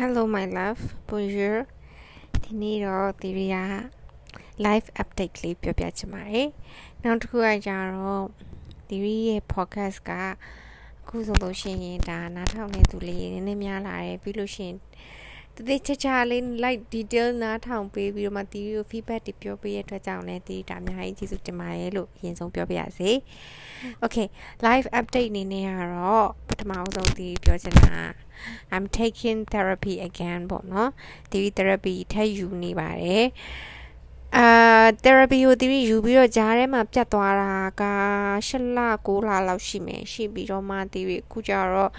Hello my love bonjour ဒီနေ့တော့သီရိယာ live update လေးပြောပြချင်ပါတယ်နောက်တစ်ခုကကြတော့သီရိရဲ့ podcast ကအခုဆိုလို့ရှိရင်ဒါနားထောင်နေသူလေးနည်းနည်းများလာတယ်ပြီးလို့ရှိရင် တတိချာချာလေး like detail နားထောင်ပေးပြီးတော့မှတီကို feedback တွေပြောပေးရတဲ့အတွက်ကြောင့်လည်းတီဒါအများကြီးကျေးဇူးတင်ပါတယ်လို့အရင်ဆုံးပြောပြရစေ Okay live update အနေနဲ့ကတော့ပထမဆုံးတီပြောချင်တာ I'm taking therapy again ပေါ့နော်တီ therapy ထပ်ယူနေပါတယ်အာ therapy ကိုတီယူပြီးတော့ဂျားထဲမှာပြတ်သွားတာက၈လ9လလောက်ရှိမယ်ရှိပြီးတော့မှတီခုကျတော့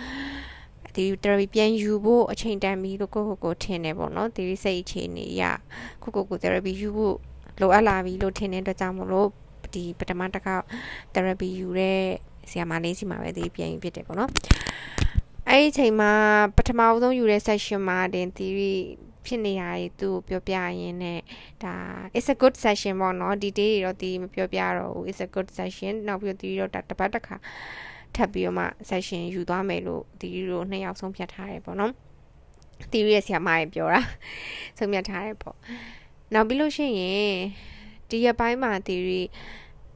ဒီ therapy ပြန်ယူဖို့အချိန်တန်ပြီလို့ကိုကိုကိုထင်တယ်ပေါ့နော်ဒီစိတ်အခြေအနေရကိုကိုကို therapy ယူဖို့လိုအပ်လာပြီလို့ထင်တဲ့အတွက်ကြောင့်မလို့ဒီပထမတစ်ခါ therapy ယူတဲ့ဆရာမလေးစီမှာပဲဒီပြန်ယူဖြစ်တယ်ပေါ့နော်အဲ့ဒီအချိန်မှာပထမဆုံးယူတဲ့ session မှာတင် theory ဖြစ်နေရည်သူ့ကိုပြောပြရင်းနဲ့ဒါ it's a good session ပေါ့နော်ဒီ day တွေတော့ဒီမပြောပြတော့ဘူး it's a good session နောက်ပြီးတော့ဒီတော့တပတ်တစ်ခါ ထပ်ပြီးတော့မှ session ယူသွားမယ်လို့ဒီလိုနှစ်ယောက်ဆုံးဖြတ်ထားတယ်ပေါ့နော်တီရီရဲ့ဆရာမကြီးပြောတာဆုံးဖြတ်ထားတယ်ပေါ့နောက်ပြီးလို့ရှိရင်ဒီရက်ပိုင်းမှာတီရီ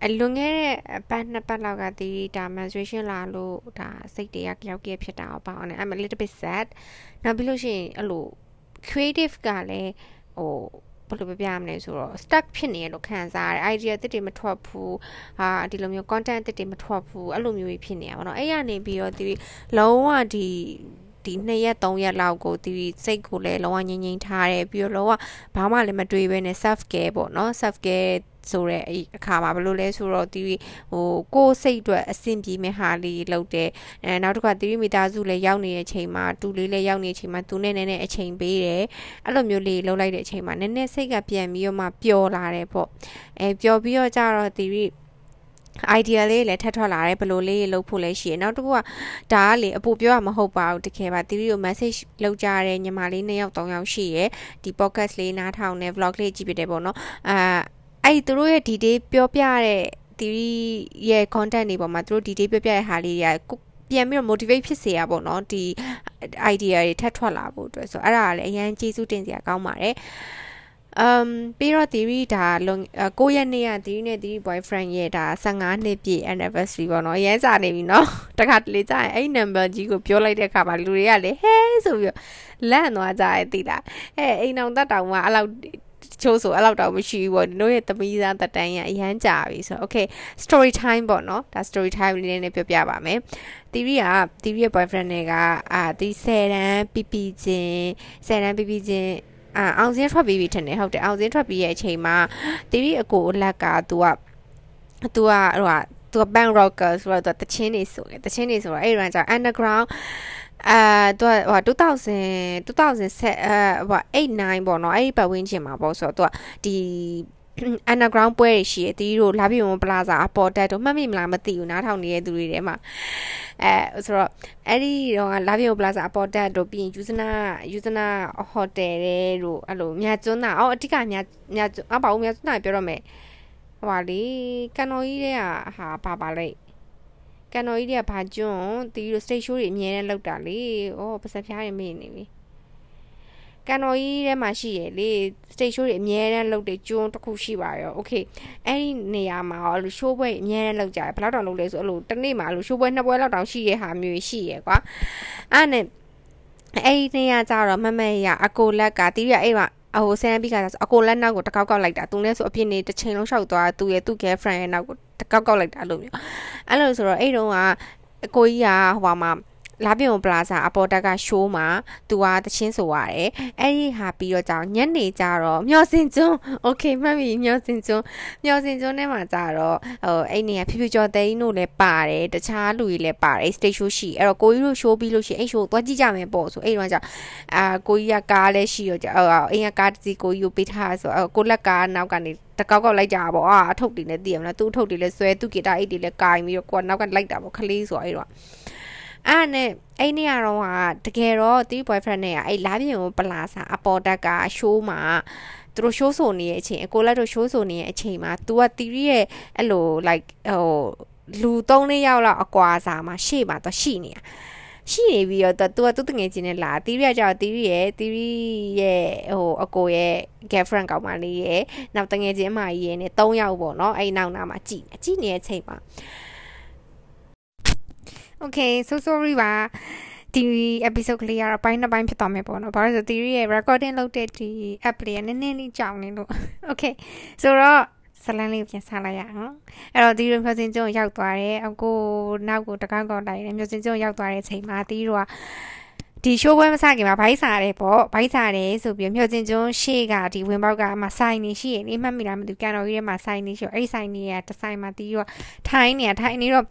အလွန်ခဲ့တဲ့အပတ်နှစ်ပတ်လောက်ကတီရီဒါ menstruation လာလို့ဒါစိတ်တွေကကြောက်ကြဖြစ်တာပေါ့အောင် I'm a little bit sad နောက်ပြီးလို့ရှိရင်အဲ့လို creative ကလည်းဟို ဘယ်လိုပြပြမလဲဆိုတော့ stuck ဖြစ်နေရလို့ခံစားရတယ် idea တစ်တွေမထွက်ဘူးဟာဒီလိုမျိုး content တစ်တွေမထွက်ဘူးအဲ့လိုမျိုးကြီးဖြစ်နေရပါတော့အဲ့ရနေပြီးတော့ဒီလုံးဝဒီဒီ2ရက်3ရက်လောက်ကိုဒီစိတ်ကိုလည်းလုံးဝငြိမ်ငြိမ်ထားတယ်ပြီးတော့လုံးဝဘာမှလည်းမတွေးဘဲနဲ့ self care ပေါ့နော် self care ဆိုတဲ့အခါမှာဘယ်လိုလဲဆိုတော့ဒီဟိုကိုယ်စိတ်အတွက်အဆင်ပြေမဲ့ဟာလေးလုပ်တယ်အဲနောက်တစ်ခါသီရိမိသားစုလည်းရောက်နေတဲ့အချိန်မှာတူလေးလည်းရောက်နေတဲ့အချိန်မှာသူနဲ့နည်းနည်းအချိန်ပေးတယ်အဲ့လိုမျိုးလေးလုပ်လိုက်တဲ့အချိန်မှာနည်းနည်းစိတ်ကပြန်ပြီးတော့မှပျော်လာတယ်ပေါ့အဲပျော်ပြီးတော့ကြတော့သီရိ idea လေးလည်းထပ်ထွက်လာတယ်ဘယ်လိုလေးလုပ်ဖို့လဲရှိရနောက်တစ်ခုကဒါကလေအပူပြောရမဟုတ်ပါဘူးတကယ်ပါတီရီကို message လောက်ကြတဲ့ညီမလေး2ယောက်3ယောက်ရှိရယ်ဒီ podcast လေးနားထောင်နေ vlog လေးကြည့်ပြတယ်ပေါ့နော်အာ အဲ့သူတို့ရဲ့ detail ပြောပြတဲ့ theory ရဲ့ content တွေပေါ်မှာသူတို့ detail ပြောပြတဲ့ဟာလေးတွေကပြန်ပြီးတော့ motivate ဖြစ်စေရပေါ့နော်ဒီ idea တွေထပ်ထွက်လာဖို့အတွက်ဆိုအဲ့ဒါကလည်းအရင်ကျေးဇူးတင်စရာကောင်းပါတယ် um ပြီးတော့ theory ဒါလွန်9ရက်နေ့က theory နဲ့ theory boyfriend ရဲ့ဒါ15နှစ်ပြည့် anniversary ပေါ့နော်အရင်စားနေပြီနော်တခါတလေကြာရင်အဲ့ number ကြီးကိုပြောလိုက်တဲ့အခါမှာလူတွေကလေဟဲဆိုပြီးလန့်သွားကြရဲ့သိလားအဲအိမ်အောင်တတ်တောင်ကအဲ့လောက် ချိုးဆိုအဲ့လောက်တော့မရှိဘူးပေါ့ဒီတို့ရဲ့သမီးသားတက်တန်းရအရန်ကြာပြီဆိုတော့ okay story time ပေါ့နော်ဒါ story time လေးနဲ့ပြောပြပါမယ်တီရီကတီရီရဲ့ boyfriend တွေကအာဒီ10တန်းပြပြချင်း10တန်းပြပြချင်းအာအောင်စင်းထွက်ပြီးပြီထင်တယ်ဟုတ်တယ်အောင်စင်းထွက်ပြီးရဲ့အချိန်မှာတီရီအကိုအလက်က तू က तू ကဟိုက तू က bank rocker ဆိုတော့ तू တချင်းနေဆိုတယ်တချင်းနေဆိုတော့အဲ့ဒီကကြောင့် underground အာသူကဟို2000 2007အဲဟို8 9ပေါ့နော်အဲ့ဒီပတ်ဝန်းကျင်မှာပေါ့ဆိုတော့သူကဒီ underground ပွဲတွေရှိရတီးတို့လာပြီမပလာဇာအပေါ်တက်တို့မှတ်မိမလားမသိဘူးနားထောင်နေတဲ့သူတွေထဲမှာအဲဆိုတော့အဲ့ဒီတော့လာပြီမပလာဇာအပေါ်တက်တို့ပြီးရင်ယူဇနာယူဇနာဟိုတယ်တွေတို့အဲ့လိုမြတ်ကျွန်းတာအော်အတိကမြတ်မြတ်အပါဦးမြတ်ကျွန်းတာပြောတော့မယ်ဟိုပါလေကန်တော်ကြီးတဲ့ဟာပါပါလို က်ကန်တော်ကြီးတွေကဘာကျွန်းတီးတို့ stage show တွေအများနဲ့လောက်တာလေဩပစက်ဖျားတွေမေ့နေပြီကန်တော်ကြီးထဲမှာရှိရလေ stage show တွေအများနဲ့လောက်တဲ့ကျွန်းတစ်ခုရှိပါရော okay အဲ့ဒီနေရာမှာအဲ့လို show ပွဲအများနဲ့လောက်ကြတယ်ဘယ်လောက်တောင်လုပ်လဲဆိုအဲ့လိုတစ်နေ့မှာအဲ့လို show ပွဲနှစ်ပွဲလောက်တောင်ရှိရဟာမျိုးရှိရကွာအဲ့နဲ့အဲ့ဒီနေရာကြတော့မမရအကိုလက်ကတီးရအဲ့မှာ အဟိုဆန်ပြီးကတော့အကိုလက်နောက်ကိုတကောက်ကောက်လိုက်တာသူနဲ့ဆိုအပြစ်နေတစ်ချိန်လုံးရှောက်သွားသူရဲ့သူ့ girlfriend ရဲ့နောက်ကိုတကောက်ကောက်လိုက်တာလို့မျိုးအဲ့လိုဆိုတော့အဲ့တုန်းကအကိုကြီးကဟိုမှာ လာပြုံပလာဇာအပေါ်တက်ကရှိုးမှာသူကတချင်းဆိုရတယ်အဲ့ဒီဟာပြီးတော့ကြောင်ညနေကြတော့မျောစင်ကျွန်းโอเคမှတ်ပြီမျောစင်ကျွန်းမျောစင်ကျွန်းထဲမှာကြတော့ဟိုအဲ့နေကဖြူဖြူကျော်သိန်းတို့လည်းပါတယ်တခြားလူတွေလည်းပါတယ် stage show ရှိအဲ့တော့ကိုကြီးတို့ show ပြီးလို့ရှိရင်အဲ့ show သွားကြည့်ကြမယ်ပေါ့ဆိုအဲ့တော့ကြောင်အာကိုကြီးကကားလည်းရှိရောကြောင်အိမ်ကကားတစ်စီးကိုကြီးကိုပေးထားဆိုကိုလက်ကားနောက်ကနေတကောက်ကောက်လိုက်ကြပါပေါ့အာအထုပ်တွေလည်းသိရမလားသူ့အထုပ်တွေလည်းဆွဲသူ့ဂီတာအိတ်တွေလည်းကာရင်ပြီးတော့ကိုကနောက်ကလိုက်တာပေါ့ခလေးဆိုအဲ့တော့ အဲ့နဲ့အဲ့နေ့ကတော့ကတကယ်တော့တီး boyfriend နဲ့ကအဲ့လာပြင်ကိုပလာစာအပေါ်တက်က show မှာသူတို့ show ဆိုနေတဲ့အချိန်အကိုလက်တို့ show ဆိုနေတဲ့အချိန်မှာ तू ကတီးရဲ့အဲ့လို like ဟိုလူ၃-၄ယောက်လောက်အကွာစာမှာရှေ့မှာတော့ရှိနေတာရှိနေပြီးတော့သူကသူတငယ်ချင်းနဲ့လာတီရီကကြောက်တီရီရဲ့တီရီရဲ့ဟိုအကိုရဲ့ girlfriend ကောင်မလေးရဲ့နောက်တငယ်ချင်းအမကြီးရဲ့နဲ့၃ယောက်ပေါ့နော်အဲ့နောက်နာမှာကြည်ကြည်နေတဲ့အချိန်မှာ Okay so sorry ပါဒီ episode ကလေးကတော့ပိုင်းနှစ်ပိုင်းဖြစ်သွားမယ်ပေါ့နော်။ဘာလို့လဲဆို theory ရဲ့ recording လုပ်တဲ့ဒီ app လေးကနည်းနည်းလေးကြောင်နေလို့ Okay ဆိုတော့ဇလန်းလေးကိုပြန်ဆလိုက်ရအောင်အဲ့တော့ဒီလိုမျိုးစင်ကျုံရောက်သွားတယ်အကိုနောက်ကိုတကောက်ကောက်လိုက်တယ်မျိုးစင်ကျုံရောက်သွားတဲ့အချိန်မှာတီးတော့ဒီ show ပွဲမစခင်မှာဘိုက်စားတယ်ပေါ့ဘိုက်စားတယ်ဆိုပြီးမြို့စင်ကျုံရှေ့ကဒီဝင်ပေါက်ကမှဆိုင်နေရှိရင်အိမ်မှတ်မိလားမသိဘူးကန်တော်ကြီးထဲမှာဆိုင်နေရှိတော့အဲ့ဆိုင်နေရတဆိုင်မှာတီးတော့ထိုင်းနေရထိုင်းနေတော့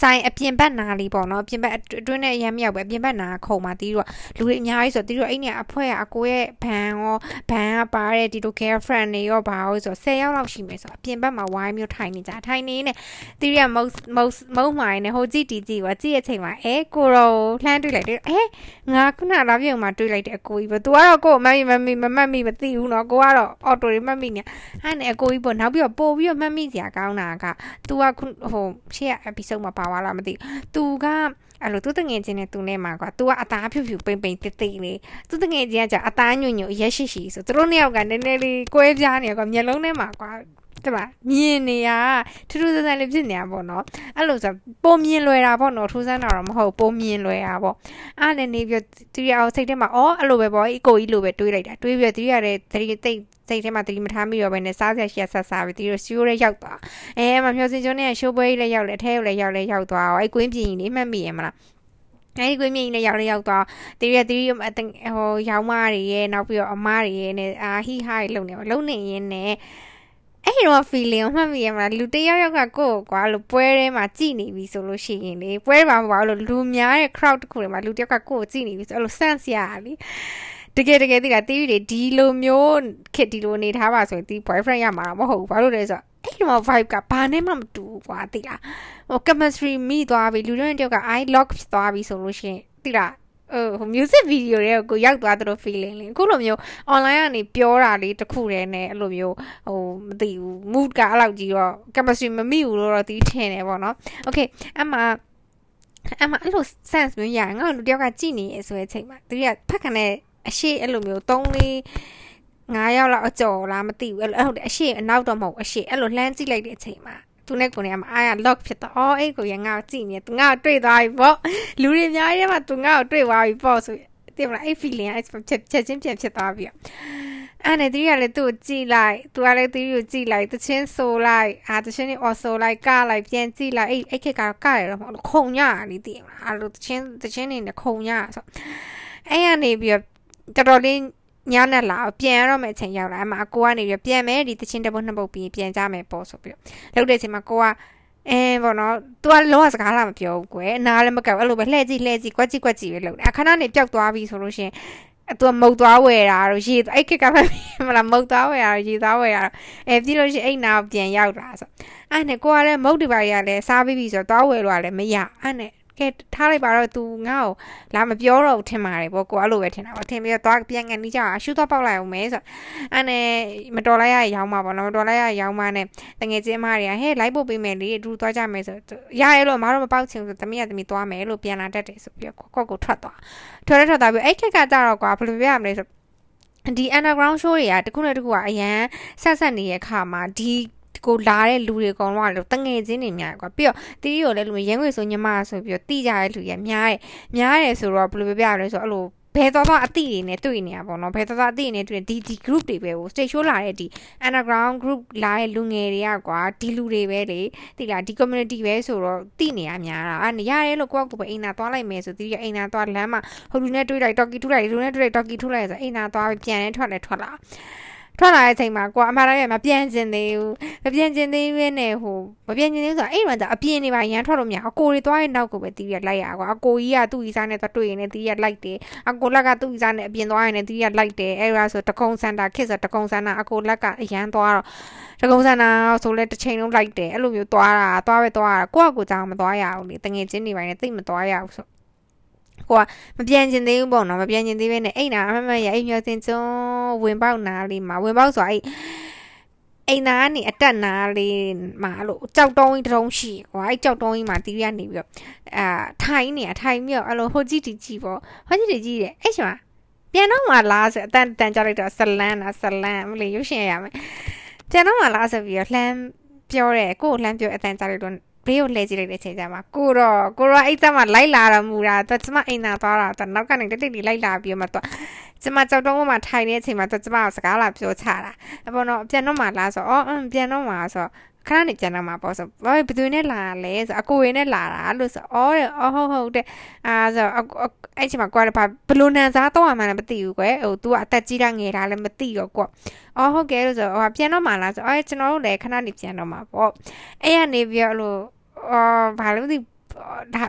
ဆိုင်အပြင်ဘက်နားလေးပေါ့နော်အပြင်ဘက်အတွင်းနဲ့အရမ်းမြောက်ပဲအပြင်ဘက်နားခုံမှာတီးတော့လူတွေအများကြီးဆိုတီးတော့အဲ့နေအဖွဲကအကိုရဲ့ဘန်ရောဘန်ကပါတဲ့ဒီလို girlfriend တွေရောဘာလို့ဆို10ယောက်လောက်ရှိမယ်ဆိုအပြင်ဘက်မှာဝိုင်းမျိုးထိုင်နေကြထိုင်နေနေတီးရမုတ်မုတ်မုတ်မိုင်းနဲ့ဟိုကြည့်တီးကြည့်ပါကြည့်တဲ့အချိန်မှာအဲကိုရောလှမ်းတွေ့လိုက်တယ်အဲငါခုနလာပြုံမှာတွေ့လိုက်တဲ့အကိုကြီးပေါ့ तू ကတော့ကိုမမမမမမမသိဘူးနော်ကိုကတော့အော်တိုတွေမမိနေအဲ့နဲ့အကိုကြီးပေါ့နောက်ပြီးတော့ပို့ပြီးတော့မမိစရာကောင်းတာက तू ကဟိုရှေ့က episode မှာပါသွားလားမသိဘူး။ तू ကအဲ့လိုသူတငယ်ချင်းနဲ့သူနဲ့မှာကွာ तू ကအသားဖြူဖြူပိန်ပိန်တိတ်တိတ်လေးသူတငယ်ချင်းကကြာအသားညွညွရက်ရှိရှိဆိုသူတို့နှစ်ယောက်ကနည်းနည်းလေးကွဲပြားနေကွာမျက်လုံးထဲမှာကွာတမမြင်နေရထူးထူးဆန်းဆန်းလေးဖြစ်နေတာပေါ့နော်အဲ့လိုဆိုပုံမြင်လွယ်တာပေါ့နော်ထူးဆန်းတာတော့မဟုတ်ပုံမြင်လွယ်တာပေါ့အဲ့နဲ့နေပြီးသူရအောင်စိတ်ထဲမှာအော်အဲ့လိုပဲပေါ့အကိုကြီးလိုပဲတွေးလိုက်တာတွေးပြီးသူရတဲ့တတိတိတ် စိတ်ထဲမှာတတိမထားမိတော့ဘဲနဲ့စားစရာရှိရဆက်စားပြီးသူတို့ရှိုးရဲရောက်သွားအဲမမျောစင်ကျွန်းနဲ့ရှိုးပွဲကြီးလည်းရောက်လေအထဲလည်းရောက်လည်းရောက်သွားအောင်အဲ့ကွင်းပြင်ကြီးနေမှတ်မိရမလားအဲ့ဒီကွင်းမြင့်နဲ့ရောက်လေရောက်တော့တီရီတီရီဟိုရောင်းမတွေရဲ့နောက်ပြီးတော့အမတွေရဲ့နဲ့အာဟိဟာတွေလုံနေပါလုံနေရင်းနဲ့အဲ့ဒီတော့ feeling ကိုမှတ်မိရမှာလူတယောက်ယောက်ကကိုယ့်ကိုကွာလို့ပွဲထဲမှာကြည်နေပြီဆိုလို့ရှိရင်လေပွဲမှာမပါလို့လူများတဲ့ crowd တခုတွေမှာလူတယောက်ကကိုယ့်ကိုကြည်နေပြီဆိုအဲ့လို sense ရတာလी တကယ်တကယ်သိတာတီးရီတွေဒီလိုမျိုးခစ်ဒီလိုနေထားပါဆိုရင်ဒီ boyfriend ရမှာမဟုတ်ဘူးဘာလို့လဲဆိုတော့အဲ့ဒီမှာ vibe ကဘာနဲ့မှမတူဘူးကွာသိလားဟို chemistry မိသွားပြီလူတွေတယောက်က i lock ဖြစ်သွားပြီဆိုလို့ရှိရင်သိလားဟို music video တွေကိုရောက်သွားတဲ့ feeling လေးအခုလိုမျိုး online ကနေပြောတာလေးတစ်ခုတည်းနဲ့အဲ့လိုမျိုးဟိုမသိဘူး mood ကအဲ့လောက်ကြီးတော့ chemistry မမိဘူးလို့တော့တီးထင်တယ်ပေါ့နော် okay အမှအမှအဲ့လို sense မျိုးရငါတို့တယောက်ကကြည်နေရဆိုတဲ့အချိန်မှာသူကဖက်ခနဲ့ အရှိအဲ့လိုမျိုး3လေး9ရောက်လောက်အကျော်လားမသိဘူးအဲ့လိုဟုတ်တယ်အရှိအနောက်တော့မဟုတ်အရှိအဲ့လိုလှမ်းကြည့်လိုက်တဲ့အချိန်မှာသူနဲ့ကိုနေမှာအားရ lock ဖြစ်တော့အော်အဲ့ကိုရငါ့ကိုကြည့်နေသူငါ့ကိုတွေ့သွားပြီပေါ့လူတွေအများကြီးမှာသူငါ့ကိုတွေ့သွားပြီပေါ့ဆိုတင်မလားအဲ့ feeling အဲ့ချက်ချက်ချင်းပြန်ဖြစ်သွားပြီအဲ့နဲ့သူကလည်းသူ့ကိုကြည့်လိုက်သူကလည်းသူ့ကိုကြည့်လိုက်တချင်းဆိုလိုက်အာတချင်းနေအော်ဆိုလိုက်ကလိုက်ပြန်ကြည့်လိုက်အဲ့အဲ့ခက်ကတော့ကရတော့မဟုတ်ခုံညနေတည်မလားအဲ့လိုတချင်းတချင်းနေနဲ့ခုံညဆိုအဲ့ကနေပြီးတော့ တော်တော်လေးညနေလာပြန်ရတော့မယ့်အချိန်ရောက်လာအမအကိုကနေပြီးပြန်မယ်ဒီတချင်းတစ်ပုတ်နှစ်ပုတ်ပြီးပြန်ကြမယ်ပေါ့ဆိုပြီးလောက်တဲ့အချိန်မှာကိုကအဲဘောနော် तू ကလောစကားလာမပြောဘူးကွယ်အနာလည်းမကောက်အဲ့လိုပဲလှည့်ကြည့်လှည့်ကြည့်ကွက်ကြည့်ကွက်ကြည့်ပဲလုပ်တယ်အခဏနေပျောက်သွားပြီဆိုလို့ရှင်သူကမုတ်သွားဝယ်တာတော့ရေအဲ့ခက်ကမလားမုတ်သွားဝယ်တာတော့ရေသွားဝယ်တာအဲပြီးလို့ရှိရင်အိမ်နာပြန်ရောက်လာဆိုအဲ့နဲ့ကိုကလည်းမုတ်ဒီပါရီကလည်းစားပြီးပြီဆိုတော့သွားဝယ်လို့လည်းမရအဲ့နဲ့ ကဲထားလိုက်ပါတော့ तू ငါ့ကိုလာမပြောတော့ဘူးထင်ပါတယ်ပေါ့ကိုအဲ့လိုပဲထင်တာပေါ့ထင်ပြီးတော့သွားပြန်ကန်နေကြအရှူတော့ပေါက်လိုက်အောင်မဲဆိုအဲ့နဲ့မတော်လိုက်ရရောင်းမှာပေါ့နော်မတော်လိုက်ရရောင်းမှာနဲ့တငယ်ချင်းမတွေကဟဲ့လိုက်ပို့ပေးမယ်လေသူသွားကြမယ်ဆိုရရဲလို့မတော်မပေါက်ချင်ဆိုသမီးကသမီးသွားမယ်လို့ပြန်လာတတ်တယ်ဆိုပြီးတော့ကော့ကိုထွက်သွားထွက်ရထွက်သွားပြီးအဲ့ခက်ကကြတော့ကွာဘယ်လိုပြရမလဲဆိုဒီ underground show တွေကတခုနဲ့တခုကအရန်ဆက်ဆက်နေတဲ့ခါမှာဒီ ကိုလာတဲ့လူတွေအကုန်လုံးကလို့တငယ်ချင်းတွေများကွာပြီးတော့တီးရီကိုလည်းလူရင်းငွေဆိုညမဆိုပြီးတော့တီးကြတဲ့လူရများတယ်များတယ်ဆိုတော့ဘယ်လိုပြပြလဲဆိုတော့အဲ့လိုဘယ်တော့တော့အတိတွေနဲ့တွေ့နေရပါတော့ဘယ်တော့တော့အတိတွေနဲ့တွေ့ဒီဒီ group တွေပဲကို stage show လာတဲ့ဒီ underground group လာတဲ့လူငယ်တွေကကွာဒီလူတွေပဲလေတိလားဒီ community ပဲဆိုတော့တိနေရများတာအဲ့ရတယ်လို့ကိုယ့်ကိုယ်ပဲအိမ်သာသွားလိုက်မယ်ဆိုဒီအိမ်သာသွားလမ်းမှာဟိုလူနဲ့တွေ့လိုက် talkie ထူလိုက်လူနဲ့တွေ့လိုက် talkie ထူလိုက်ဆိုအိမ်သာသွားပြန်နေထွက်လဲထွက်လာ ထွက်လာတဲ့အချိန်မှာကိုကအမှားတိုင်းမပြန်ကျင်သေးဘူးမပြန်ကျင်သေးဘူးနဲ့ဟိုမပြန်ကျင်သေးဘူးဆိုတော့အဲ့မှာအပြင်းနေပါရန်ထွက်လို့မရအကိုတွေသွားရဲ့နောက်ကိုပဲတီးရလိုက်ရကွာအကိုကြီးကသူ့ဤစားနဲ့သွားတွေ့ရင်လည်းတီးရလိုက်တယ်အကိုလက်ကသူ့ဤစားနဲ့အပြင်သွားရင်လည်းတီးရလိုက်တယ်အဲ့ဒါဆိုတကုံစန်တာခစ်ဆိုတကုံစန်တာအကိုလက်ကအရန်သွားတော့တကုံစန်တာဆိုလဲတစ်ချိန်လုံးလိုက်တယ်အဲ့လိုမျိုးသွားတာသွားပဲသွားတာကိုကကိုကြောင်မသွားရဘူးလေတငယ်ချင်းနေပိုင်းနဲ့တိတ်မသွားရဘူးဆို ကိုကမပြန်ကျင်သေးဘူးပေါ့နော်မပြန်ကျင်သေးဘဲနဲ့အိမ်နာအမမရအိမ်မျောစင်ကျုံဝင်ပေါက်နာလေးမှာဝင်ပေါက်ဆိုအဲ့အိမ်သားကနေအတက်နာလေးမှာလို့ကြောက်တုံးကြီးတုံးရှိကွာအဲ့ကြောက်တုံးကြီးမှာတီးရနေပြီးတော့အာထိုင်းနေထိုင်းပြီးတော့အဲ့လိုဟိုကြည့်တီကြည့်ပေါ့ဟိုကြည့်တီကြည့်တယ်အဲ့ချိန်မှာပြန်တော့မှလားဆိုအတန်တန်ကြလိုက်တော့ဆလန်းလားဆလန်းမလို့ရုပ်ရှင်ရမယ်ပြန်တော့မှလားဆိုပြီးတော့လှမ်းပြောတယ်ကို့လှမ်းပြောအတန်ကြလိုက်တော့ ဘေးကိုလှည့်ကြည့်လိုက်တဲ့အချိန်ကျမှကိုတော့ကိုတော့အဲ့ကျမှလိုက်လာတော့မူတာသူကျမအိမ်သာသွားတာသူနောက်ကနေတိတ်တိတ်လိုက်လာပြီးမှသူကျမကြောက်တုံးမှာထိုင်နေတဲ့အချိန်မှာသူကျမစကားလာပြောချတာအပေါ်တော့ပြန်တော့မှလားဆိုအော်ပြန်တော့မှဆို ခဏနေပြန်တော့မှာပေါ့ဆိုဘာဘယ်သူနဲ့လာလဲဆိုအကိုရင်းနဲ့လာတာလို့ဆိုအော်တဲ့အော်ဟုတ်ဟုတ်တဲ့အာဆိုအဲ့ချိန်မှာကွာဘာဘလို့နန်စားတော့မှလည်းမသိဘူးကွယ်ဟို तू ကအသက်ကြီးတာငယ်တာလည်းမသိတော့ကွအော်ဟုတ်ကဲလို့ဆိုဟိုပြန်တော့မှလားဆိုအော်ကျွန်တော်တို့လည်းခဏနေပြန်တော့မှာပေါ့အဲ့ကနေပြီးတော့လို့အော်ဘာလို့မသိဒါ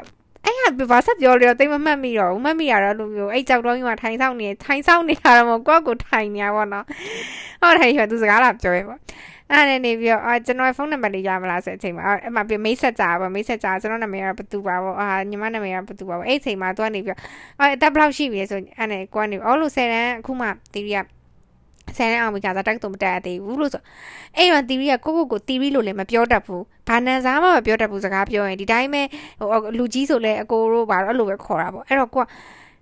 အဲ့ဟာဘာဆက်ပြောလဲတိတ်မမှတ်မိတော့ဘူးမှတ်မိရတော့လူမျိုးအဲ့ကြောက်တော့ကြီးမှာထိုင်ဆောင်နေထိုင်ဆောင်နေတာတော့မဟုတ်ကိုယ့်ကိုထိုင်နေရပါတော့ဟုတ်တယ်ဟိုသူစကားလာပြောရပေါ့ အဲ့ဒါနေပြီးတော့အာကျွန်တော်ဖုန်းနံပါတ်လေးရမလားဆိုအချိန်မှာအဲ့မှာပြမိတ်ဆက်ကြပါမိတ်ဆက်ကြကျွန်တော်နာမည်ကဘသူပါပေါ့အာညီမနာမည်ကဘသူပါပေါ့အဲ့အချိန်မှာသူကနေပြီးတော့အဲ့အသက်ဘယ်လောက်ရှိပြီလဲဆိုအဲ့နဲ့ကိုကနေအော်လို့10တန်းအခုမှတီရီကဆယ်တန်းအောင်ပြီကစားတက်တော့မတက်သေးဘူးလို့ဆိုအဲ့တော့တီရီကကိုကိုကိုတီရီလို့လည်းမပြောတတ်ဘူးဘာနန်စားမှမပြောတတ်ဘူးစကားပြောရင်ဒီတိုင်းပဲဟိုလူကြီးဆိုလဲအကိုတို့ဘာတော့အဲ့လိုပဲခေါ်တာပေါ့အဲ့တော့ကိုက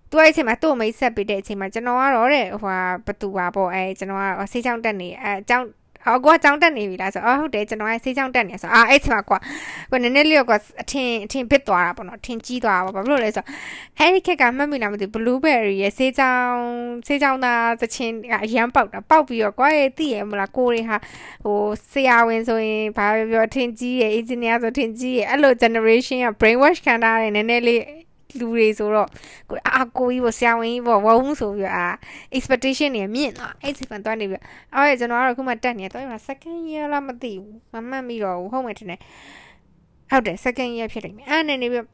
သူအဲ့အချိန်မှာသူ့မိတ်ဆက်ပေးတဲ့အချိန်မှာကျွန်တော်ကတော့တဲ့ဟိုဟာဘသူပါပေါ့အဲကျွန်တော်ကဆေးချောင်းတက်နေအဲအကြောင်း အော်ကွာကြောင်းတက်နေပြီလားဆိုအော်ဟုတ်တယ်ကျွန်တော်ကဆေးကြောင်းတက်နေဆိုအာအဲ့ချိန်မှာကွာကွာနည်းနည်းလေးကွာအထင်အထင်ပစ်သွားတာပေါ့နော်အထင်ကြီးသွားတာပေါ့ဘာဖြစ်လို့လဲဆိုအဲ့ဒီခက်ကမှတ်မိလားမသိဘူး blueberry ရဲ့ဆေးကြောင်းဆေးကြောင်းသားသချင်းကအရန်ပေါက်တာပေါက်ပြီးတော့ကွာရဲ့သိရမလားကိုတွေဟာဟိုဆရာဝန်ဆိုရင်ဘာပြောပြောအထင်ကြီးရဲ့ engineer ဆိုအထင်ကြီးရဲ့အဲ့လို generation က brain wash ခံထားတယ်နည်းနည်းလေး လူတွေဆိုတော့ကိုအာကိုကြီးပေါ့ဆရာဝန်ကြီးပေါ့ဝုန်းဆိုပြီးအာ expectation တွေမြင့်သွားအဲ့ဒီဖန်သွားနေပြီးအော်ရကျွန်တော်ကတော့ခုမှတက်နေတော့မှာ second year လားမသိဘူးမမှတ်မိတော့ဘူးဟုတ်မယ်ထင်တယ်ဟုတ်တယ် second year ဖြစ်နေပြီအဲ့နဲ့နေပြီး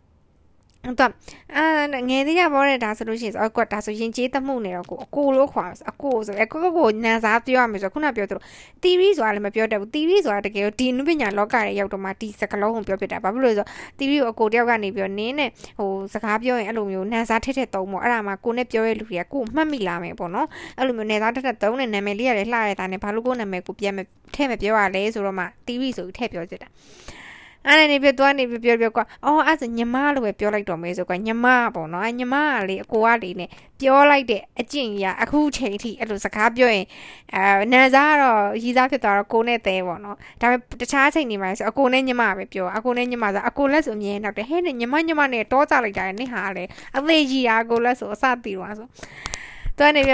တော့အာငယ်သေးရပေါ်တဲ့ဒါဆိုလို့ရှိရင်အကွက်ဒါဆိုရင်ကျေးသမှုနေတော့ကိုအကိုလို့ခေါ်အကိုဆိုအကိုကိုနန်းစားပြောရမယ်ဆိုခုနပြောသလို theory ဆိုတာလည်းမပြောတတ်ဘူး theory ဆိုတာတကယ်တော့ဒီနုပညာလောကရဲ့ရောက်တော့မှဒီစကလုံးကိုပြောပြတာဘာဖြစ်လို့လဲဆိုတော့ theory ကိုအကိုတယောက်ကနေပြောနင်းနဲ့ဟိုစကားပြောရင်အဲ့လိုမျိုးနန်းစားထက်ထက်သုံးပေါ့အဲ့ဒါမှကိုနဲ့ပြောရလူတွေကကိုမှတ်မိလာမယ်ပေါ့နော်အဲ့လိုမျိုးနန်းစားထက်ထက်သုံးတဲ့နာမည်လေးရတယ်လှရတာနဲ့ဘာလို့ကိုနာမည်ကိုပြန်မထည့်မပြောရလဲဆိုတော့မှ theory ဆိုပြီးထည့်ပြောစစ်တာ အဲ့ဒါနေပြသွားနေပြပြောပြောကွာအော်အဲ့ဆိုညီမလို့ပဲပြောလိုက်တော့မေးဆိုကွာညီမပေါ့နော်ညီမကလေအကိုကလေနဲ့ပြောလိုက်တဲ့အကျင့်ကြီးအခုချိန်ထိအဲ့လိုစကားပြောရင်အဲနန်းစားကတော့ရီးစားဖြစ်သွားတော့ကိုနဲ့တဲပေါ့နော်ဒါပေမဲ့တခြားချိန်နေမှာဆိုအကိုနဲ့ညီမပဲပြောအကိုနဲ့ညီမဆိုအကိုလက်ဆိုအမြဲနောက်တယ်ဟဲ့ညီမညီမနဲ့တောကြလိုက်တာနဲ့ဟာလေအသေးကြီးတာအကိုလက်ဆိုအစတီတော့ဆိုသူကနေပြ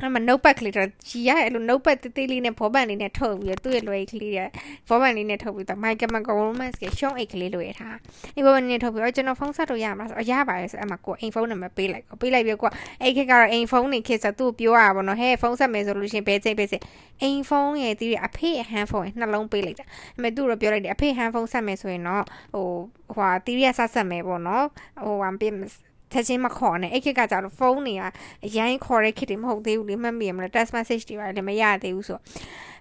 အဲ့မှာ notepad ကလေးတော့ကြီးရအဲ့လို notepad တေးသေးလေးနဲ့ဘောပန်လေးနဲ့ထုတ်ပြီးတော့သူ့ရဲ့လွယ်ကလေးရဲ့ဘောပန်လေးနဲ့ထုတ်ပြီးတော့ Michael Michael Romance ကရှုံးအိတ်ကလေးလိုရထားအဲ့ဘောပန်လေးနဲ့ထုတ်ပြီးတော့ကျွန်တော်ဖုန်းဆက်လို့ရမှာဆိုရပါတယ်ဆိုအဲ့မှာကိုအိမ်ဖုန်းနံပါတ်ပေးလိုက်ကိုပေးလိုက်ပြီးကိုအဲ့ခက်ကတော့အိမ်ဖုန်းနေခက်ဆိုသူ့ပြောရပါတော့ဟဲ့ဖုန်းဆက်မယ်ဆိုလို့ရှင်ဘယ်ချိန်ပဲစေအိမ်ဖုန်းရဲ့တီးအဖေဟန်ဖုန်းရဲ့နှလုံးပေးလိုက်တာအမေသူ့တော့ပြောလိုက်တယ်အဖေဟန်ဖုန်းဆက်မယ်ဆိုရင်တော့ဟိုဟိုတီးရဆက်ဆက်မယ်ပေါ့နော်ဟိုဝမ်ပေး ချက်ချင်းမခေါ်နဲ့အဲ့ခက်ကကြတော့ဖုန်းတွေကအရင်ခေါ်တဲ့ခက်တွေမဟုတ်သေးဘူးလေမှတ်မိရမလား text message တွေပါလည်းမရသေးဘူးဆို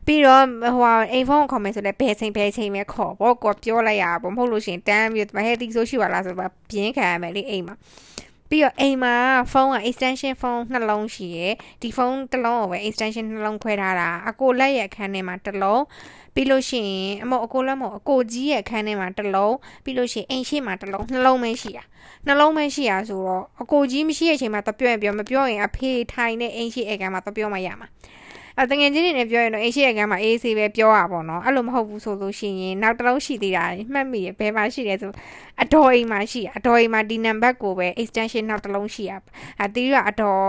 ပြီးတော့ဟိုအိမ်ဖုန်းခေါ်မယ်ဆိုလည်းဘယ်ချိန်ဘယ်ချိန်ပဲခေါ်ပေါ့ကိုပြောလိုက်ရပါမဟုတ်လို့ရှိရင်တန်းပြီးမဟဲတီဆိုရှိပါလားဆိုတော့ပြင်းခံရမယ်လေအိမ်မှာပြီးတော့အိမ်မှာဖုန်းက extension ဖုန်းနှလုံးရှိရယ်ဒီဖုန်းတစ်လုံးကိုပဲ extension နှလုံးခွဲထားတာအကိုလက်ရဲ့အခန်းထဲမှာတစ်လုံး ပြီးလို့ရှိရင်အမအကိုလက်မအကိုကြီးရဲ့အခန်းထဲမှာတစ်လုံးပြီးလို့ရှိရင်အိမ်ရှိမှာတစ်လုံးနှလုံးပဲရှိတာနှလုံးပဲရှိရဆိုတော့အကိုကြီးမရှိတဲ့အချိန်မှာတပြောရင်ပြောမပြောရင်အဖေထိုင်တဲ့အိမ်ရှိအခန်းမှာတပြောမရမှာ အဲတငယ်ချင်းတွေနဲ့ပြောရင်တော့အိမ်ရှိအခန်းမှာအေးဆေးပဲပြောရပါတော့အဲ့လိုမဟုတ်ဘူးဆိုလို့ရှိရင်နောက်တစ်လုံးရှိသေးတာမှတ်မိရဘယ်မှာရှိလဲဆိုအတော်အိမ်မှာရှိအတော်အိမ်မှာဒီနံပါတ်ကိုပဲ extension နောက်တစ်လုံးရှိရအဲတီးရအတော်